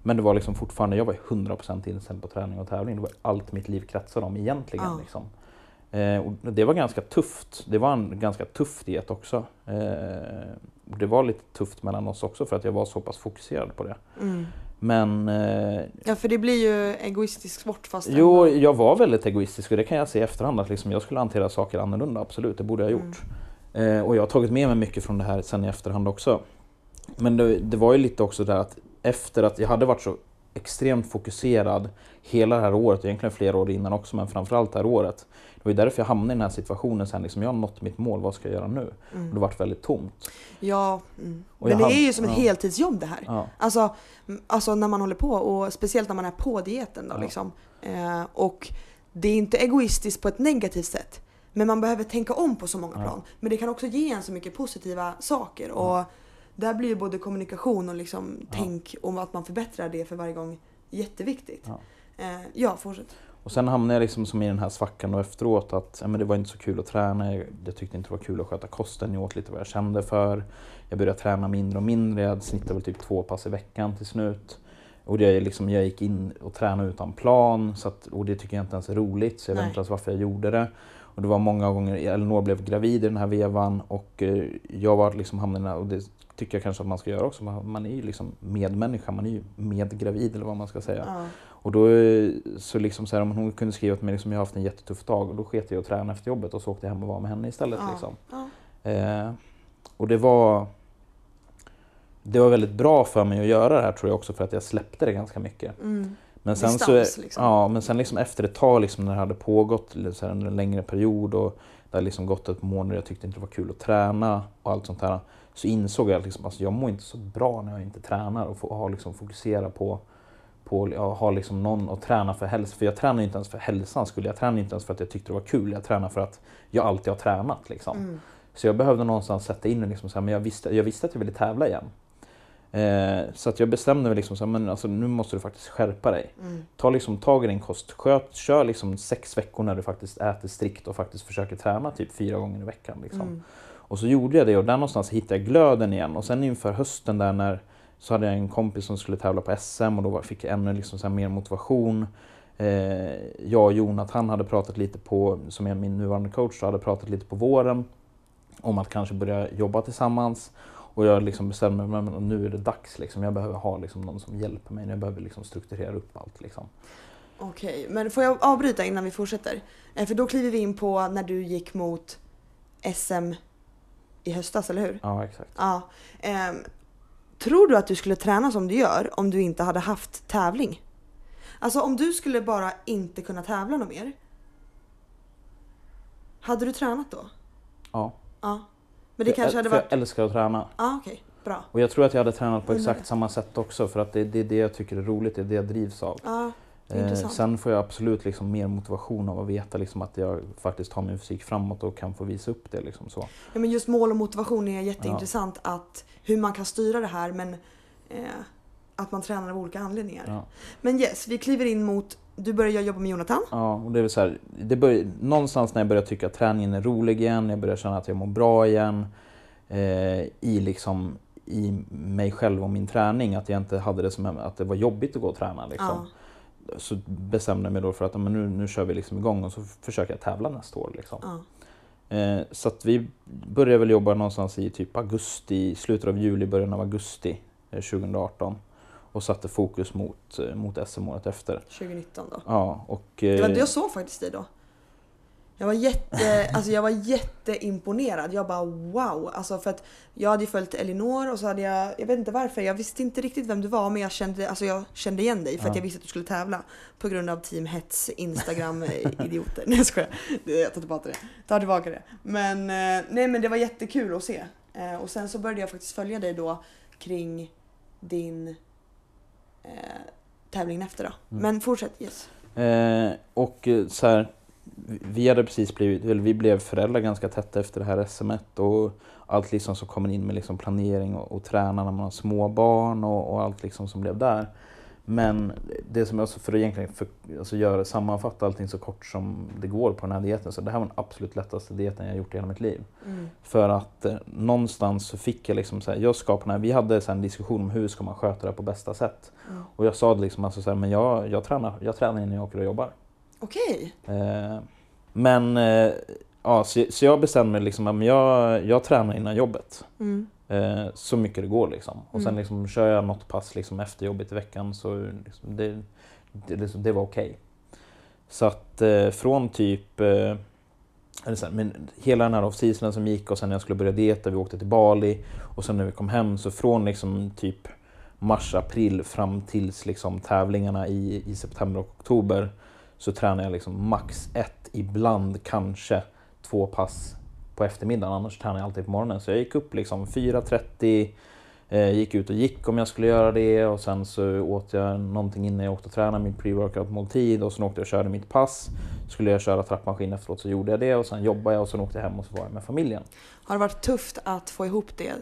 Men det var liksom fortfarande, jag var 100% inställd på träning och tävling. Det var allt mitt liv kretsade om egentligen. Ja. Liksom. Eh, det var ganska tufft. Det var en ganska tuff diet också. Eh, det var lite tufft mellan oss också för att jag var så pass fokuserad på det. Mm. Men... Eh, ja, för det blir ju egoistisk sport fast Jo, ändå. jag var väldigt egoistisk och det kan jag se i efterhand att liksom jag skulle hantera saker annorlunda, absolut, det borde jag ha gjort. Mm. Eh, och jag har tagit med mig mycket från det här sen i efterhand också. Men det, det var ju lite också där att efter att jag hade varit så extremt fokuserad hela det här året, egentligen flera år innan också, men framförallt det här året. Det var ju därför jag hamnade i den här situationen sen, liksom, jag har nått mitt mål, vad ska jag göra nu? Mm. Och det vart väldigt tomt. Ja, mm. men det är ju som ett ja. heltidsjobb det här. Ja. Alltså, alltså när man håller på, och speciellt när man är på dieten då ja. liksom. Eh, och det är inte egoistiskt på ett negativt sätt. Men man behöver tänka om på så många plan. Men det kan också ge en så mycket positiva saker. Och där blir ju både kommunikation och liksom tänk om att man förbättrar det för varje gång jätteviktigt. Ja, eh, ja fortsätt. Och sen hamnade jag liksom som i den här svackan och efteråt att ja, men det var inte så kul att träna. Jag, tyckte inte det var kul att sköta kosten. Jag åt lite vad jag kände för. Jag började träna mindre och mindre. Jag snittade väl typ två pass i veckan till slut. Och det liksom, jag gick in och tränade utan plan. Så att, och det tycker jag inte ens är roligt. Så jag Nej. vet inte ens varför jag gjorde det. Och det var många gånger, Elinor blev gravid i den här vevan och eh, jag var liksom hamnade och det tycker jag kanske att man ska göra också. Man är ju liksom medmänniska, man är ju medgravid eller vad man ska säga. Ja. Och då så liksom så här, om hon kunde skriva till mig liksom, jag har haft en jättetuff dag och då sket jag att träna efter jobbet och så åkte jag hem och var med henne istället. Ja. Liksom. Ja. Eh, och det var det var väldigt bra för mig att göra det här tror jag också för att jag släppte det ganska mycket. Mm. Men sen, Distans, så, liksom. ja, men sen liksom efter ett tag liksom när det hade pågått så här, en längre period och det hade liksom gått ett månad och jag tyckte inte det var kul att träna och allt sånt här så insåg jag att liksom, alltså jag mår inte så bra när jag inte tränar och får ha, liksom, fokusera på på att ha liksom någon att träna för hälsa. För jag tränar inte ens för hälsan skulle Jag tränar inte ens för att jag tyckte det var kul. Jag tränar för att jag alltid har tränat. Liksom. Mm. Så jag behövde någonstans sätta in det. Liksom, så här, men jag visste, jag visste att jag ville tävla igen. Eh, så att jag bestämde mig liksom så här, men alltså, nu måste du faktiskt skärpa dig. Mm. Ta liksom tag i din kost. Sköt, kör liksom sex veckor när du faktiskt äter strikt och faktiskt försöker träna typ fyra gånger i veckan. Liksom. Mm. Och så gjorde jag det och där någonstans hittade jag glöden igen. Och sen inför hösten där när så hade jag en kompis som skulle tävla på SM och då fick jag ännu liksom så mer motivation. Eh, jag och Jonathan hade pratat lite på, som är min nuvarande coach, så hade pratat lite på våren om att kanske börja jobba tillsammans. Och jag liksom bestämde mig för att nu är det dags. Liksom. Jag behöver ha liksom någon som hjälper mig. Jag behöver liksom strukturera upp allt. Liksom. Okej, men får jag avbryta innan vi fortsätter? Eh, för då kliver vi in på när du gick mot SM i höstas, eller hur? Ja, exakt. Ja. Um, tror du att du skulle träna som du gör om du inte hade haft tävling? Alltså om du skulle bara inte kunna tävla något mer. Hade du tränat då? Ja. Ja. Men det kanske hade varit... Jag älskar att träna. Ja, okej. Okay. Bra. Och jag tror att jag hade tränat på exakt samma sätt också för att det, det är det jag tycker är roligt, det är det jag drivs av. Ja. Eh, sen får jag absolut liksom mer motivation av att veta liksom att jag faktiskt har min fysik framåt och kan få visa upp det. Liksom så. Ja, men just mål och motivation är jätteintressant. Ja. Att, hur man kan styra det här men eh, att man tränar av olika anledningar. Ja. Men yes, vi kliver in mot du börjar jobba med Jonathan. Ja, och det är så här, det börjar, någonstans när jag börjar tycka att träningen är rolig igen, jag börjar känna att jag mår bra igen eh, i, liksom, i mig själv och min träning. Att jag inte hade det som att det var jobbigt att gå och träna. Liksom. Ja så bestämde jag mig då för att men nu, nu kör vi liksom igång och så försöker jag tävla nästa år. Liksom. Ja. Eh, så att vi började väl jobba någonstans i typ augusti, slutet av juli, början av augusti eh, 2018 och satte fokus mot, eh, mot SM-året efter. 2019 då? Ja. Och, det var, eh, jag såg faktiskt dig då. Jag var, jätte, alltså jag var jätteimponerad. Jag bara wow. Alltså för att jag hade ju följt Elinor och så hade jag, jag vet inte varför, jag visste inte riktigt vem du var men jag kände, alltså jag kände igen dig för ja. att jag visste att du skulle tävla. På grund av Team Hets Instagram-idioter. nej jag skojar. Jag tar tillbaka det. Tar tillbaka det. Men, eh, nej men det var jättekul att se. Eh, och sen så började jag faktiskt följa dig då kring din eh, tävling efter då. Mm. Men fortsätt, yes. Eh, och så här vi hade precis blivit, eller vi blev föräldrar ganska tätt efter det här SMet och allt liksom som kommer in med liksom planering och, och träna när man har små barn och, och allt liksom som blev där. Men det som jag, för att egentligen för, alltså göra, sammanfatta allting så kort som det går på den här dieten, så det här var den absolut lättaste dieten jag gjort i hela mitt liv. Mm. För att eh, någonstans så fick jag liksom så här, jag skapade, vi hade så en diskussion om hur ska man sköta det på bästa sätt. Mm. Och jag sa liksom alltså så här, men jag, jag, tränar, jag tränar innan jag åker och jobbar. Okej. Okay. Eh, men eh, ja, så, så jag bestämde mig liksom att jag, jag tränar innan jobbet. Mm. Eh, så mycket det går liksom. Och mm. sen liksom, kör jag något pass liksom, efter jobbet i veckan så liksom, det, det, liksom, det var okej. Okay. Så att från typ men hela den här off-seasonen som gick och sen när jag skulle börja dieta, vi åkte till Bali och sen när vi kom hem så från liksom typ mars, april fram tills liksom tävlingarna i, i september och oktober så tränar jag liksom max ett, ibland kanske två pass på eftermiddagen, annars tränar jag alltid på morgonen. Så jag gick upp liksom 4.30, eh, gick ut och gick om jag skulle göra det och sen så åt jag någonting innan jag åkte och tränade, min pre-workout måltid och sen åkte jag och körde mitt pass. Skulle jag köra trappmaskin efteråt så gjorde jag det och sen jobbade jag och sen åkte jag hem och så var jag med familjen. Har det varit tufft att få ihop det,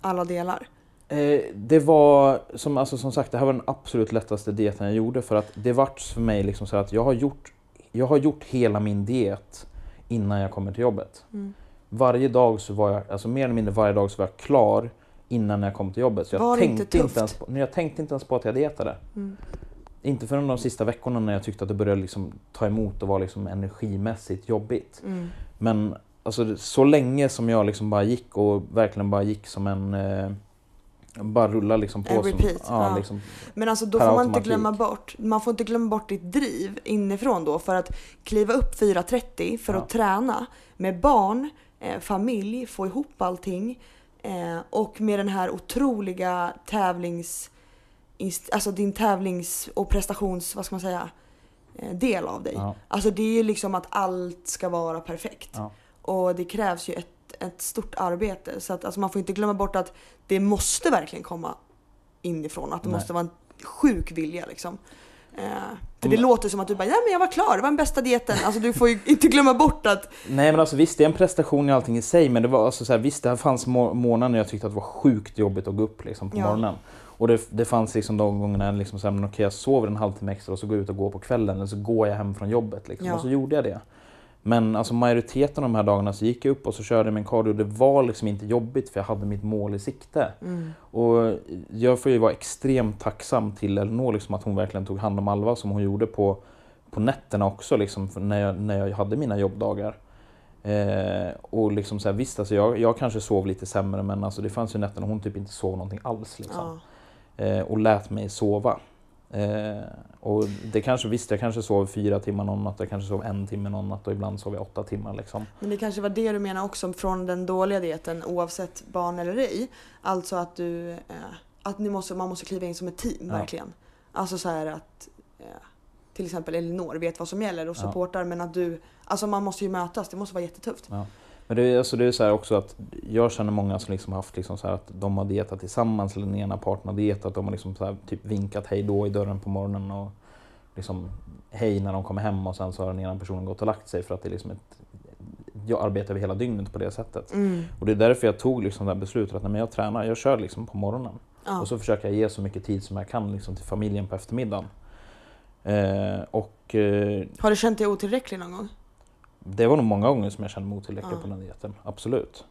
alla delar? Eh, det var som, alltså, som sagt, det här var den absolut lättaste dieten jag gjorde för att det vart för mig liksom så att jag har gjort, jag har gjort hela min diet innan jag kommer till jobbet. Mm. Varje dag så var jag, alltså mer eller mindre varje dag så var jag klar innan jag kom till jobbet. Så jag, var tänkte inte, inte ens på, jag tänkte inte ens på att jag dietade. Mm. Inte förrän de sista veckorna när jag tyckte att det började liksom ta emot och var liksom energimässigt jobbigt. Mm. Men alltså, så länge som jag liksom bara gick och verkligen bara gick som en eh, bara rulla liksom på. Som, ja, ja. Liksom, Men alltså då får man inte glömma bort, man får inte glömma bort ditt driv inifrån då för att kliva upp 4.30 för ja. att träna med barn, eh, familj, få ihop allting eh, och med den här otroliga tävlings, alltså din tävlings och prestations, vad ska man säga, eh, del av dig. Alltså det är ju liksom att allt ska vara perfekt. Och det krävs ju ett ett stort arbete. Så att alltså, man får inte glömma bort att det måste verkligen komma inifrån. Att det Nej. måste vara en sjuk vilja liksom. Eh, för det låter som att du bara, ja men jag var klar, det var den bästa dieten. Alltså du får ju inte glömma bort att... Nej men alltså visst, det är en prestation i allting i sig, men det var alltså så här, visst det fanns månader när jag tyckte att det var sjukt jobbigt att gå upp liksom, på ja. morgonen. Och det, det fanns liksom de gångerna liksom så här, men okej jag sover en halvtimme extra och så går jag ut och går på kvällen, eller så går jag hem från jobbet liksom, ja. och så gjorde jag det. Men alltså majoriteten av de här dagarna så gick jag upp och så körde jag min cardio det var liksom inte jobbigt för jag hade mitt mål i sikte. Mm. Och jag får ju vara extremt tacksam till Elinor liksom att hon verkligen tog hand om Alva som hon gjorde på, på nätterna också liksom, när, jag, när jag hade mina jobbdagar. Eh, och liksom så här, visst, alltså jag, jag kanske sov lite sämre men alltså det fanns ju nätter när hon typ inte sov någonting alls. Liksom. Ja. Eh, och lät mig sova. Eh, och det kanske, visst, jag kanske sov fyra timmar någon natt, jag kanske sov en timme någon natt och ibland sov jag åtta timmar. Liksom. Men det kanske var det du menar också från den dåliga dieten oavsett barn eller ej. Alltså att du, eh, att ni måste, man måste kliva in som ett team, ja. verkligen. Alltså så här att eh, till exempel Elinor vet vad som gäller och supportar ja. men att du, alltså man måste ju mötas, det måste vara jättetufft. Ja. Men det är, alltså det är så här också att jag känner många som liksom haft liksom så att de har dietat tillsammans, eller den ena parten har dietat, de har liksom så typ vinkat hej då i dörren på morgonen och liksom hej när de kommer hem och sen så har den ena personen gått och lagt sig för att det är liksom ett jag arbetar över hela dygnet på det sättet. Mm. Och det är därför jag tog liksom det här beslutet att när jag tränar, jag kör liksom på morgonen. Ja. Och så försöker jag ge så mycket tid som jag kan liksom till familjen på eftermiddagen. Eh, och, eh, har du känt dig otillräcklig någon gång? Det var nog många gånger som jag kände mig otillräcklig ja. på den dieten. Absolut.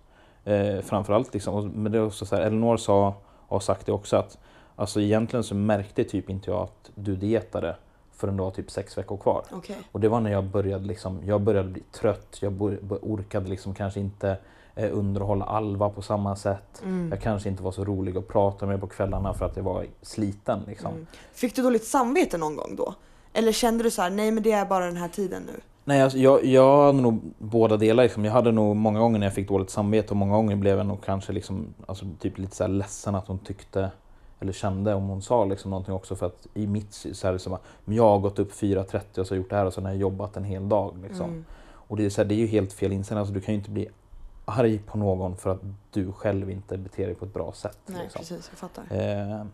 Eh, framförallt liksom, men det är också så här, Elinor sa, och har sagt det också, att alltså egentligen så märkte typ inte jag att du dietade förrän du var typ sex veckor kvar. Okay. Och det var när jag började, liksom, jag började bli trött, jag orkade liksom kanske inte eh, underhålla Alva på samma sätt. Mm. Jag kanske inte var så rolig att prata med på kvällarna för att jag var sliten. Liksom. Mm. Fick du dåligt samvete någon gång då? Eller kände du så här, nej men det är bara den här tiden nu? Nej, alltså, jag, jag hade nog båda delar. Liksom. Jag hade nog många gånger när jag fick dåligt samvete och många gånger blev jag nog kanske liksom, alltså, typ lite så här ledsen att hon tyckte eller kände om hon sa liksom någonting också för att i mitt så här, liksom, jag har gått upp 4.30 och så gjort det här och så har jag jobbat en hel dag. Liksom. Mm. Och det är, så här, det är ju helt fel inställning. Alltså, du kan ju inte bli arg på någon för att du själv inte beter dig på ett bra sätt. Nej, liksom. precis. Jag fattar. Eh,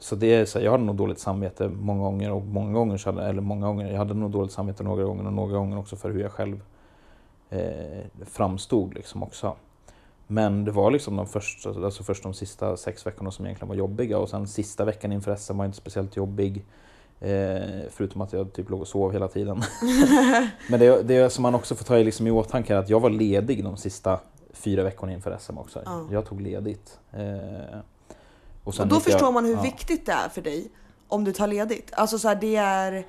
så det är så här, jag hade nog dåligt samvete många gånger och många gånger, hade, eller många gånger, jag hade nog dåligt samvete några gånger och några gånger också för hur jag själv eh, framstod liksom också. Men det var liksom de första, alltså först de sista sex veckorna som egentligen var jobbiga och sen sista veckan inför SM var inte speciellt jobbig. Eh, förutom att jag typ låg och sov hela tiden. Men det, det som man också får ta i, liksom i åtanke är att jag var ledig de sista fyra veckorna inför SM också. Ja. Jag tog ledigt. Eh, Och sen då förstår jag, man hur ja. viktigt det är för dig om du tar ledigt. Alltså så här, det är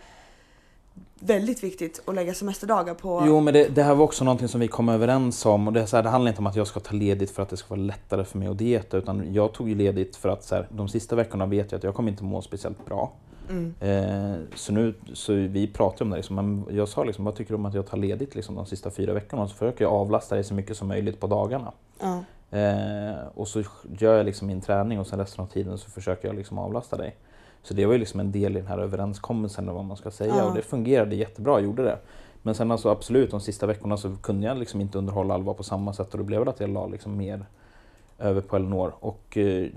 väldigt viktigt att lägga semesterdagar på... Jo men det, det här var också någonting som vi kom överens om och det, så här, det handlar inte om att jag ska ta ledigt för att det ska vara lättare för mig att dieta utan jag tog ju ledigt för att så här, de sista veckorna vet jag att jag kommer inte må speciellt bra. Mm. Eh, så nu, så vi pratade om det liksom, men jag sa liksom, vad tycker du om att jag tar ledigt liksom, de sista fyra veckorna? Så försöker jag avlasta dig så mycket som möjligt på dagarna. Ja. Eh, och så gör jag liksom min träning och sen resten av tiden så försöker jag liksom avlasta dig. Så det var ju liksom en del i den här överenskommelsen eller vad man ska säga Ja. och det fungerade jättebra, gjorde det. Men sen alltså absolut, de sista veckorna så kunde jag liksom inte underhålla Alva på samma sätt och det blev väl att jag la liksom mer över på Elinor. Och eh,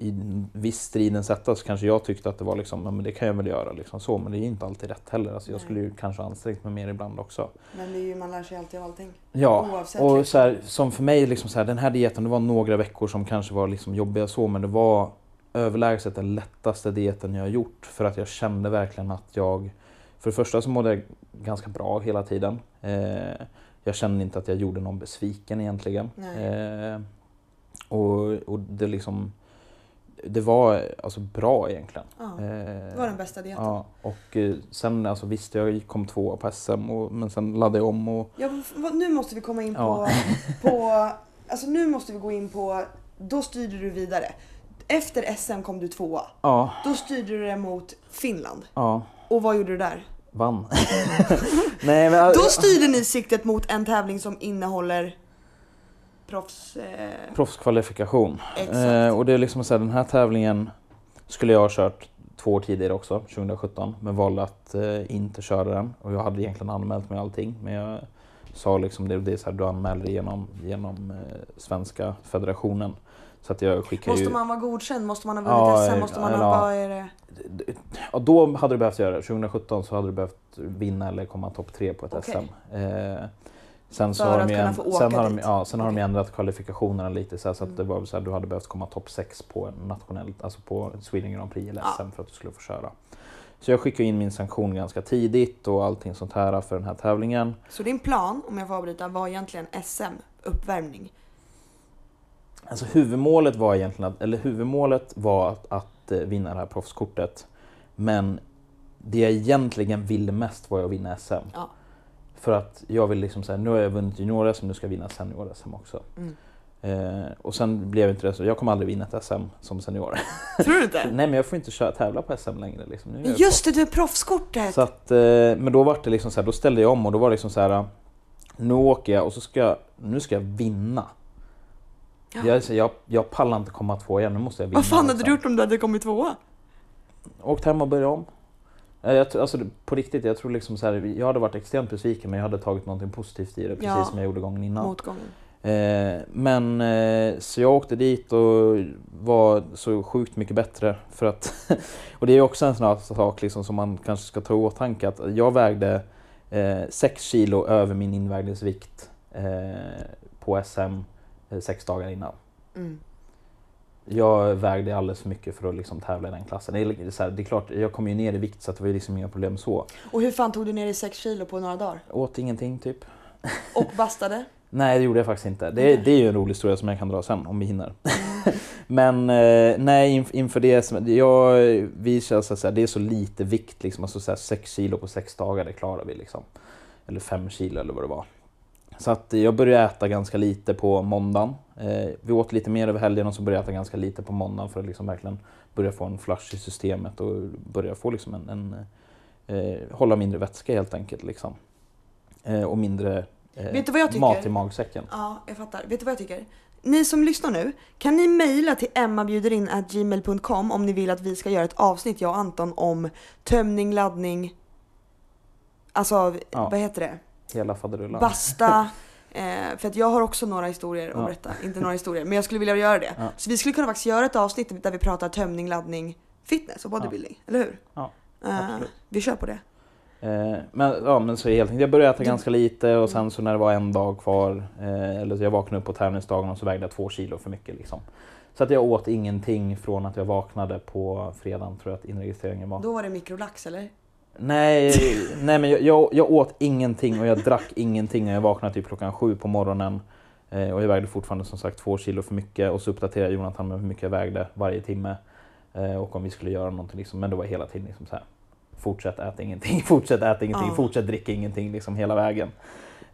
i viss stridens hetta så kanske jag tyckte att det var liksom, ja, men det kan jag väl göra liksom så, men det är ju inte alltid rätt heller. Alltså, jag skulle ju kanske ansträngt mig mer ibland också. Men det är ju, man lär sig alltid av allting. Ja, Oavsett och liksom. så här, som för mig, liksom så här, den här dieten, det var några veckor som kanske var liksom jobbiga så, men det var överlägset den lättaste dieten jag har gjort för att jag kände verkligen att jag, för det första så mådde jag ganska bra hela tiden. Eh, jag kände inte att jag gjorde någon besviken egentligen. Eh, och, och det liksom, det var alltså bra egentligen. Ja. Eh, Det var den bästa dieten. Ja, och eh, sen alltså visst, jag kom tvåa på SM, och, men sen laddade jag om och Ja, nu måste vi komma in på, Ja. på... Alltså nu måste vi gå in på... Då styrde du vidare. Efter SM kom du tvåa. ja, Då styrde du det mot Finland. ja, Och vad gjorde du där? vann. Nej, men, Då styrde ni siktet mot en tävling som innehåller proffs... Eh, proffskvalifikation. Eh, och det är liksom så här, den här tävlingen skulle jag ha kört två år tidigare också, 2017, men valde att eh, inte köra den. Och jag hade egentligen anmält mig allting, men jag sa liksom det, det är så här, du anmäler dig genom, genom eh, svenska federationen. Så att jag skickar måste ju... man vara godkänd? Måste man ha vunnit Ja, SM? Måste man eller ha... ja. Vad är det? Ja, då hade du behövt göra det. 2017 så hade du behövt vinna eller komma topp tre på ett Okej. SM. Sen så För har att de kunna en- få åka sen har de, ja, sen har de ändrat kvalifikationerna lite så, så att Mm. det var så här, du hade behövt komma topp 6 på nationellt, alltså på Sweden Grand Prix eller Ja. SM för att du skulle få köra. Så jag skickade in min sanktion ganska tidigt och allting sånt här för den här tävlingen. Så din plan, om jag får avbryta, var egentligen SM, uppvärmning. Alltså huvudmålet var egentligen att, eller huvudmålet var att, att eh, vinna det här proffskortet. Men det jag egentligen ville mest var att vinna SM. Ja. För att jag vill liksom säga, nu har jag vunnit junior-SM, nu ska jag vinna senior-SM också. Mm. Eh, och sen blev inte det så, jag kommer aldrig vinna ett SM som senior. Tror du inte? Nej men jag får inte köra, tävla på SM längre. Liksom. Nu Just det, du är proffskortet! så att, eh, men då var det liksom så här, då ställde jag om och då var det liksom så här. Nu åker jag och så ska jag, nu ska jag vinna. Ja. Jag, jag, jag pallar inte komma två igen, nu måste jag vinna. Vad fan hade du gjort om du hade kommit tvåa? Åkt hem och börjat om. Jag, alltså, på riktigt, jag tror liksom så här, jag hade varit extremt besviken men jag hade tagit någonting positivt i det, precis Ja. som jag gjorde gången innan. Motgången. Eh, men eh, så jag åkte dit och var så sjukt mycket bättre för att och det är också en sån här sak liksom som man kanske ska ta i åtanke att jag vägde eh, 6 kilo över min invägningsvikt eh, på SM eh, sex dagar innan. Mm. Jag vägde alldeles för mycket för att liksom tävla i den klassen. Det är, så här, det är klart, jag kom ju ner i vikt så det var ju liksom inga problem så. Och hur fan tog du ner i 6 kilo på några dagar? Åt ingenting typ. Och bastade? Nej, det gjorde jag faktiskt inte. Det, det är ju en rolig historia som jag kan dra sen om vi hinner. Men eh, nej, inf- inför det, jag, vi känner så här, det är så lite vikt liksom, alltså så här, 6 kilo på sex dagar, det klarar vi liksom. Eller 5 kilo eller vad det var. Så att jag började äta ganska lite på måndagen. Eh, vi åt lite mer över helgen och så började jag äta ganska lite på måndagen för att liksom verkligen börja få en flush i systemet och börja få liksom en, en eh, hålla mindre vätska helt enkelt liksom. Eh, och mindre eh, mat i magsäcken. Ja, jag fattar. Vet du vad jag tycker? Ni som lyssnar nu, kan ni mejla till emmabjuderin.gmail.com om ni vill att vi ska göra ett avsnitt, jag och Anton, om tömning, laddning, alltså Ja. vad heter det? Hela faderullan. Basta. Eh, för att jag har också några historier att Ja. berätta. Inte några historier, men jag skulle vilja göra det. Ja. Så vi skulle kunna faktiskt göra ett avsnitt där vi pratar tömning, laddning, fitness och bodybuilding, eller hur? Ja, Eh, vi kör på det. Eh, men, ja, men så helt enkelt, jag började äta Du- ganska lite och sen så när det var en dag kvar, eh, eller så jag vaknade upp på tävlingsdagen och så vägde jag två kilo för mycket. Liksom. Så att jag åt ingenting från att jag vaknade på fredagen, tror jag att inregistreringen var. Då var det mikrolax eller? Nej, nej men jag, jag, jag åt ingenting och jag drack ingenting och jag vaknade typ klockan sju på morgonen. Eh, och jag vägde fortfarande som sagt två kilo för mycket och så uppdaterade Jonathan med hur mycket jag vägde varje timme. Eh, och om vi skulle göra någonting liksom, men det var hela tiden liksom så här. Fortsätt äta ingenting, fortsätt äta ingenting, Ja. fortsätt dricka ingenting liksom hela vägen.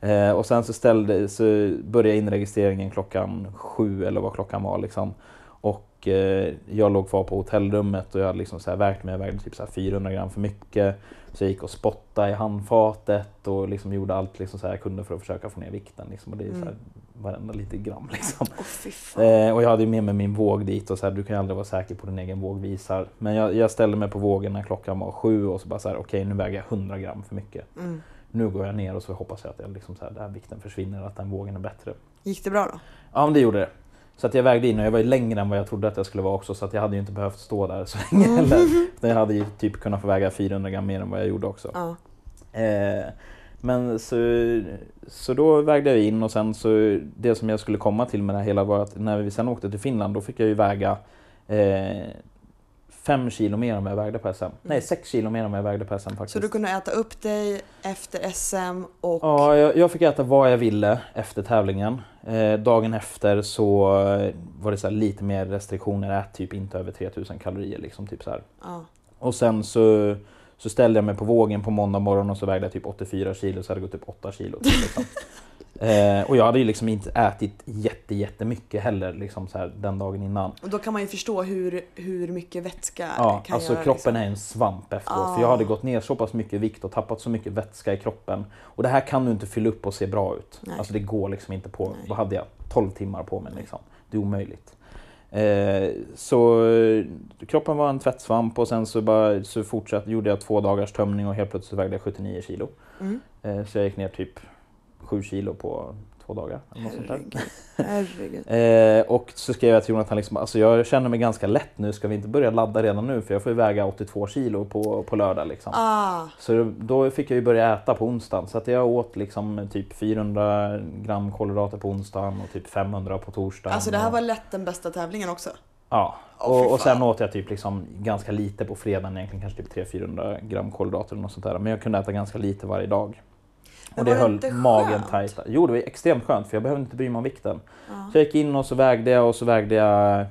Eh, och sen så, ställde, så började inregistreringen klockan sju eller vad klockan var liksom. Och eh, jag låg kvar på hotellrummet och jag hade liksom så här vägt mig, jag vägde typ så här 400 gram för mycket. Så jag gick och spottade i handfatet och liksom gjorde allt liksom så här jag kunde för att försöka få ner vikten. Liksom. Och det är så här, Mm. varenda lite gram liksom. Fan. Eh, och jag hade ju med mig min våg dit och så här, du kan ju aldrig vara säker på din egen vågvisar. Men jag, jag ställde mig på vågen när klockan var sju och så bara så här, okej nu väger jag 100 gram för mycket. Mm. Nu går jag ner och så hoppas jag att jag liksom så här, den här vikten försvinner och att den vågen är bättre. Gick det bra då? Ja men det gjorde det. Så att jag vägde in och jag var ju längre än vad jag trodde att jag skulle vara också så att jag hade ju inte behövt stå där så länge heller. Utan jag hade ju typ kunnat få väga 400 gram mer än vad jag gjorde också. Ja. Eh, men så, så då vägde jag in och sen så det som jag skulle komma till med det hela var att när vi sen åkte till Finland då fick jag ju väga eh, fem kilo mer än vad jag vägde på SM. Nej, sex kilo mer än vad jag vägde på SM faktiskt. Så du kunde äta upp dig efter SM och... Ja, jag, jag fick äta vad jag ville efter tävlingen. Eh, dagen efter så var det så lite mer restriktioner, ät typ inte över 3000 kalorier. Liksom, typ så. Ja. Och sen så, så ställde jag mig på vågen på måndag morgon och så vägde jag typ 84 kilo så hade det gått upp 8 kilo. Typ, liksom. eh, och jag hade ju liksom inte ätit jätte, jättemycket heller liksom så här, den dagen innan. Och då kan man ju förstå hur, hur mycket vätska Ja, kan alltså göra. kroppen liksom. är en svamp efteråt. Ah. För jag hade gått ner så pass mycket vikt och tappat så mycket vätska i kroppen. Och det här kan du inte fylla upp och se bra ut. Nej. Alltså det går liksom inte på, Nej. vad hade jag? 12 timmar på mig liksom. Det är omöjligt. Eh, så kroppen var en tvättsvamp och sen så, bara, så fortsatte, gjorde jag två dagars tömning och helt plötsligt vägde jag 79 kilo. Mm. Eh, så jag gick ner typ 7 kilo på två dagar. Herregud. Herregud. Eh, och så skrev jag till Jonathan, liksom, alltså jag känner mig ganska lätt nu, ska vi inte börja ladda redan nu? För jag får ju väga 82 kilo på, på lördag. Liksom. Ah, Så då fick jag ju börja äta på onsdagen. Så att jag åt liksom typ 400 gram kolhydrater på onsdagen och typ 500 på torsdagen. alltså det här var lätt den bästa tävlingen också. Ja, och, och sen åt jag typ liksom ganska lite på fredagen, egentligen kanske typ 300-400 gram kolhydrater eller något sånt där. Men jag kunde äta ganska lite varje dag. Och det var det höll magen tajt. Jo, det var extremt skönt för jag behövde inte bry mig om vikten. Ja. Så jag gick in och så vägde jag och så vägde jag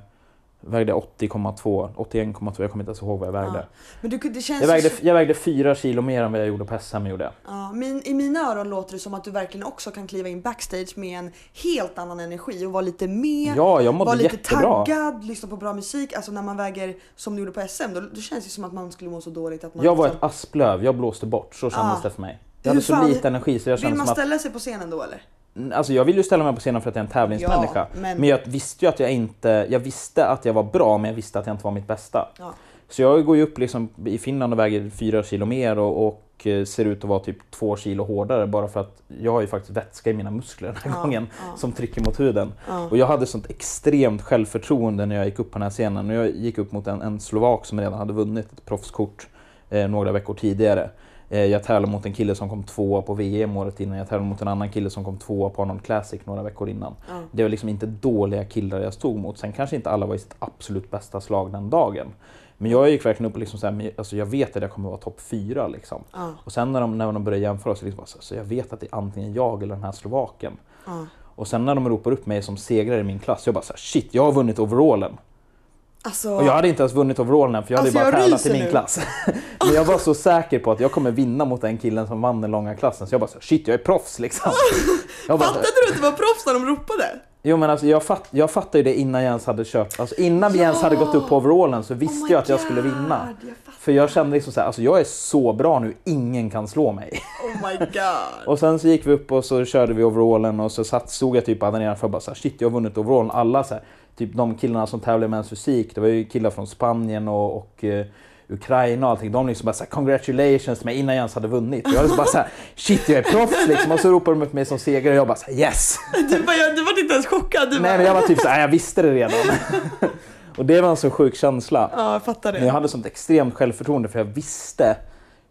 vägde 80,2, 81,2, jag kommer inte ens ihåg vad jag vägde. Ja. Men du, det känns Jag vägde, så, jag vägde 4 kilo mer än vad jag gjorde på SM. Gjorde jag. ja, min, I mina öron låter det som att du verkligen också kan kliva in backstage med en helt annan energi och vara lite med. Ja, jag mådde vara lite jättebra. taggad, lyssna på bra musik. Alltså när man väger som du gjorde på SM, då, då känns det som att man skulle må så dåligt att man Jag var liksom- ett asplöv, jag blåste bort. Så kändes Ah. det för mig. Jag hade så lite energi så jag Vill kände man som att... ställa sig på scenen då eller? Alltså jag vill ju ställa mig på scenen för att jag är en tävlingsmänniska. Ja, men- men... jag visste ju att jag inte... Jag visste att jag var bra men jag visste att jag inte var mitt bästa. Ja. Så jag går ju upp liksom i Finland och väger 4 kilo mer och, och eh, ser ut att vara typ 2 kilo hårdare bara för att jag har ju faktiskt vätska i mina muskler den här Ja, gången som trycker mot huden. Och jag hade sånt extremt självförtroende när jag gick upp på den här scenen. Och jag gick upp mot en, en slovak som redan hade vunnit ett proffskort eh, några veckor tidigare. Eh, jag tävlade mot en kille som kom tvåa på VM året innan. Jag tävlade mot en annan kille som kom tvåa på Arnold Classic några veckor innan. Ja. Det var liksom inte dåliga killar jag stod mot. Sen kanske inte alla var i sitt absolut bästa slag den dagen. Men jag gick verkligen upp och liksom så här, alltså jag vet att jag kommer vara topp fyra. Liksom. Ja. Och sen när de, när de började jämföra så, liksom så, så jag vet att det är antingen jag eller den här slovaken. Ja. Och sen när de ropar upp mig som segrare i min klass, jag bara så här, shit, jag har vunnit overallen. Alltså, Och jag hade inte ens vunnit overallen för jag hade Alltså, bara jag tävlat i min nu. klass. Men jag var så säker på att jag kommer vinna mot den killen som vann den långa klassen, så jag bara så shit, jag är proffs liksom. Jag bara, fattade du att det var proffs när de ropade? jo men alltså jag, fatt, jag fattade ju det innan jag ens hade köpt, alltså innan vi ens hade gått upp på overallen så visste Oh jag att jag skulle vinna. Jag. För jag kände liksom så här, alltså jag är så bra nu, ingen kan slå mig. Oh my god. Och sen så gick vi upp och så körde vi overallen och så satt, stod jag typ där nedanför och bara så här, shit jag har vunnit overallen. Alla så här, typ de killarna som tävlade i Men's Fysik, det var ju killar från Spanien och, och eh, Ukraina och allting. De liksom bara så här, congratulations till mig innan jag ens hade vunnit. Jag var liksom bara så här, shit jag är proffs liksom. Och så ropade de upp mig som segrare och jag bara så här, yes! Du, bara, jag, du var inte ens chockad. Du Nej men jag var typ så här, jag visste det redan. Och det var en så sjuk känsla. Ja, jag fattar Men jag det. hade sånt extremt självförtroende för jag visste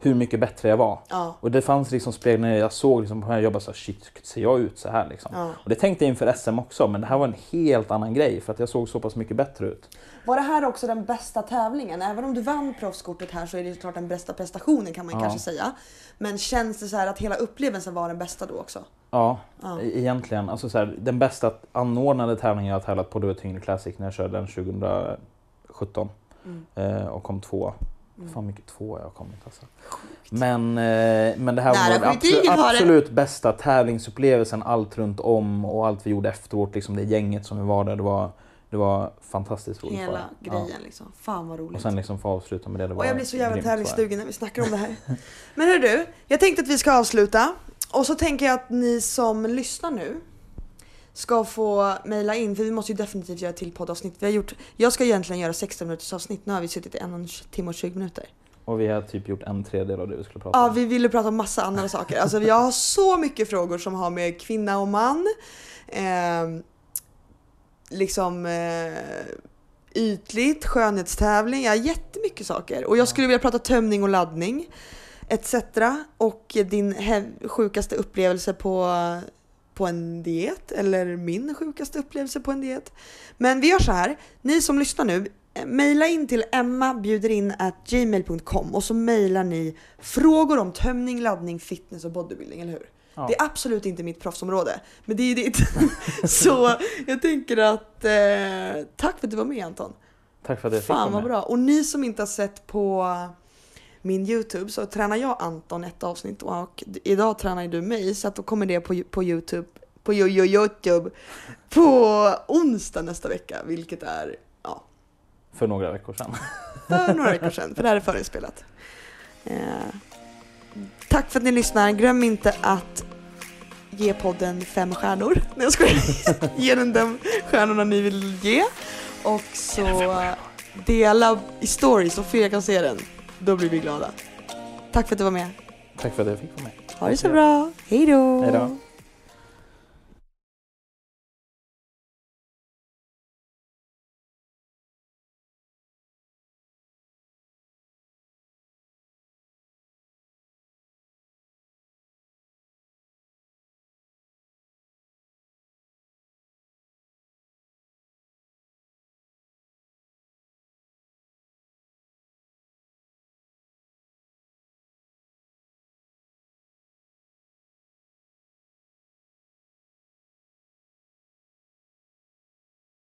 hur mycket bättre jag var. Ja. Och det fanns liksom speglar jag såg liksom på jag bara så här, shit, ser jag ut så här liksom? Ja. Och det tänkte jag inför SM också, men det här var en helt annan grej för att jag såg så pass mycket bättre ut. Var det här också den bästa tävlingen? Även om du vann proffskortet här så är det såklart den bästa prestationen kan man Ja. kanske säga. Men känns det så här att hela upplevelsen var den bästa då också? Ja, Ja. e- egentligen. Alltså så här, den bästa anordnade tävlingen jag har tävlat på det var Tyngre Classic när jag körde den 2017 Mm. eh, och kom två. Mm. Fan mycket två jag har kommit alltså. Men, eh, men det här Nära var den absolut, absolut bästa tävlingsupplevelsen, allt runt om och allt vi gjorde efteråt, liksom det gänget som vi var där. Det var, det var fantastiskt roligt. Hela grejen liksom. Fan vad Ja. roligt. Och sen liksom få avsluta med det. det var Och jag blir så jävla tävlingssugen när vi snackar om det här. Men hör du, jag tänkte att vi ska avsluta. Och så tänker jag att ni som lyssnar nu ska få mejla in, för vi måste ju definitivt göra till poddavsnitt. Vi har gjort, jag ska egentligen göra 16 minuters avsnitt, nu har vi suttit i en timme och 20 minuter. Och vi har typ gjort en tredjedel av det vi skulle prata Ja, om. vi ville prata om massa andra saker. Alltså jag har så mycket frågor som har med kvinna och man, eh, liksom eh, ytligt, skönhetstävling, ja jättemycket saker. Och jag skulle vilja prata tömning och laddning etc. Och din sjukaste upplevelse på, på en diet eller min sjukaste upplevelse på en diet. Men vi gör så här, ni som lyssnar nu, eh, mejla in till emmabjuderin@gmail.com och så mejlar ni frågor om tömning, laddning, fitness och bodybuilding, eller hur? Ja. Det är absolut inte mitt proffsområde, men det är ju ditt. så jag tänker att eh, tack för att du var med Anton. Tack för att jag fick Fan vara vad med. bra. Och ni som inte har sett på min Youtube så tränar jag Anton ett avsnitt och idag tränar du mig så att då kommer det på, på Youtube på yo, yo, Youtube på onsdag nästa vecka vilket är ja, För några veckor sedan. för några veckor sedan för det här är förinspelat. Eh, tack för att ni lyssnar. Glöm inte att ge podden fem stjärnor. Nej jag skojar. Ge den de stjärnorna ni vill ge. Och så dela i stories så fler kan se den. Då blir vi glada. Tack för att du var med. Tack för att jag fick vara med. Ha det så bra. Hej då. Hej då.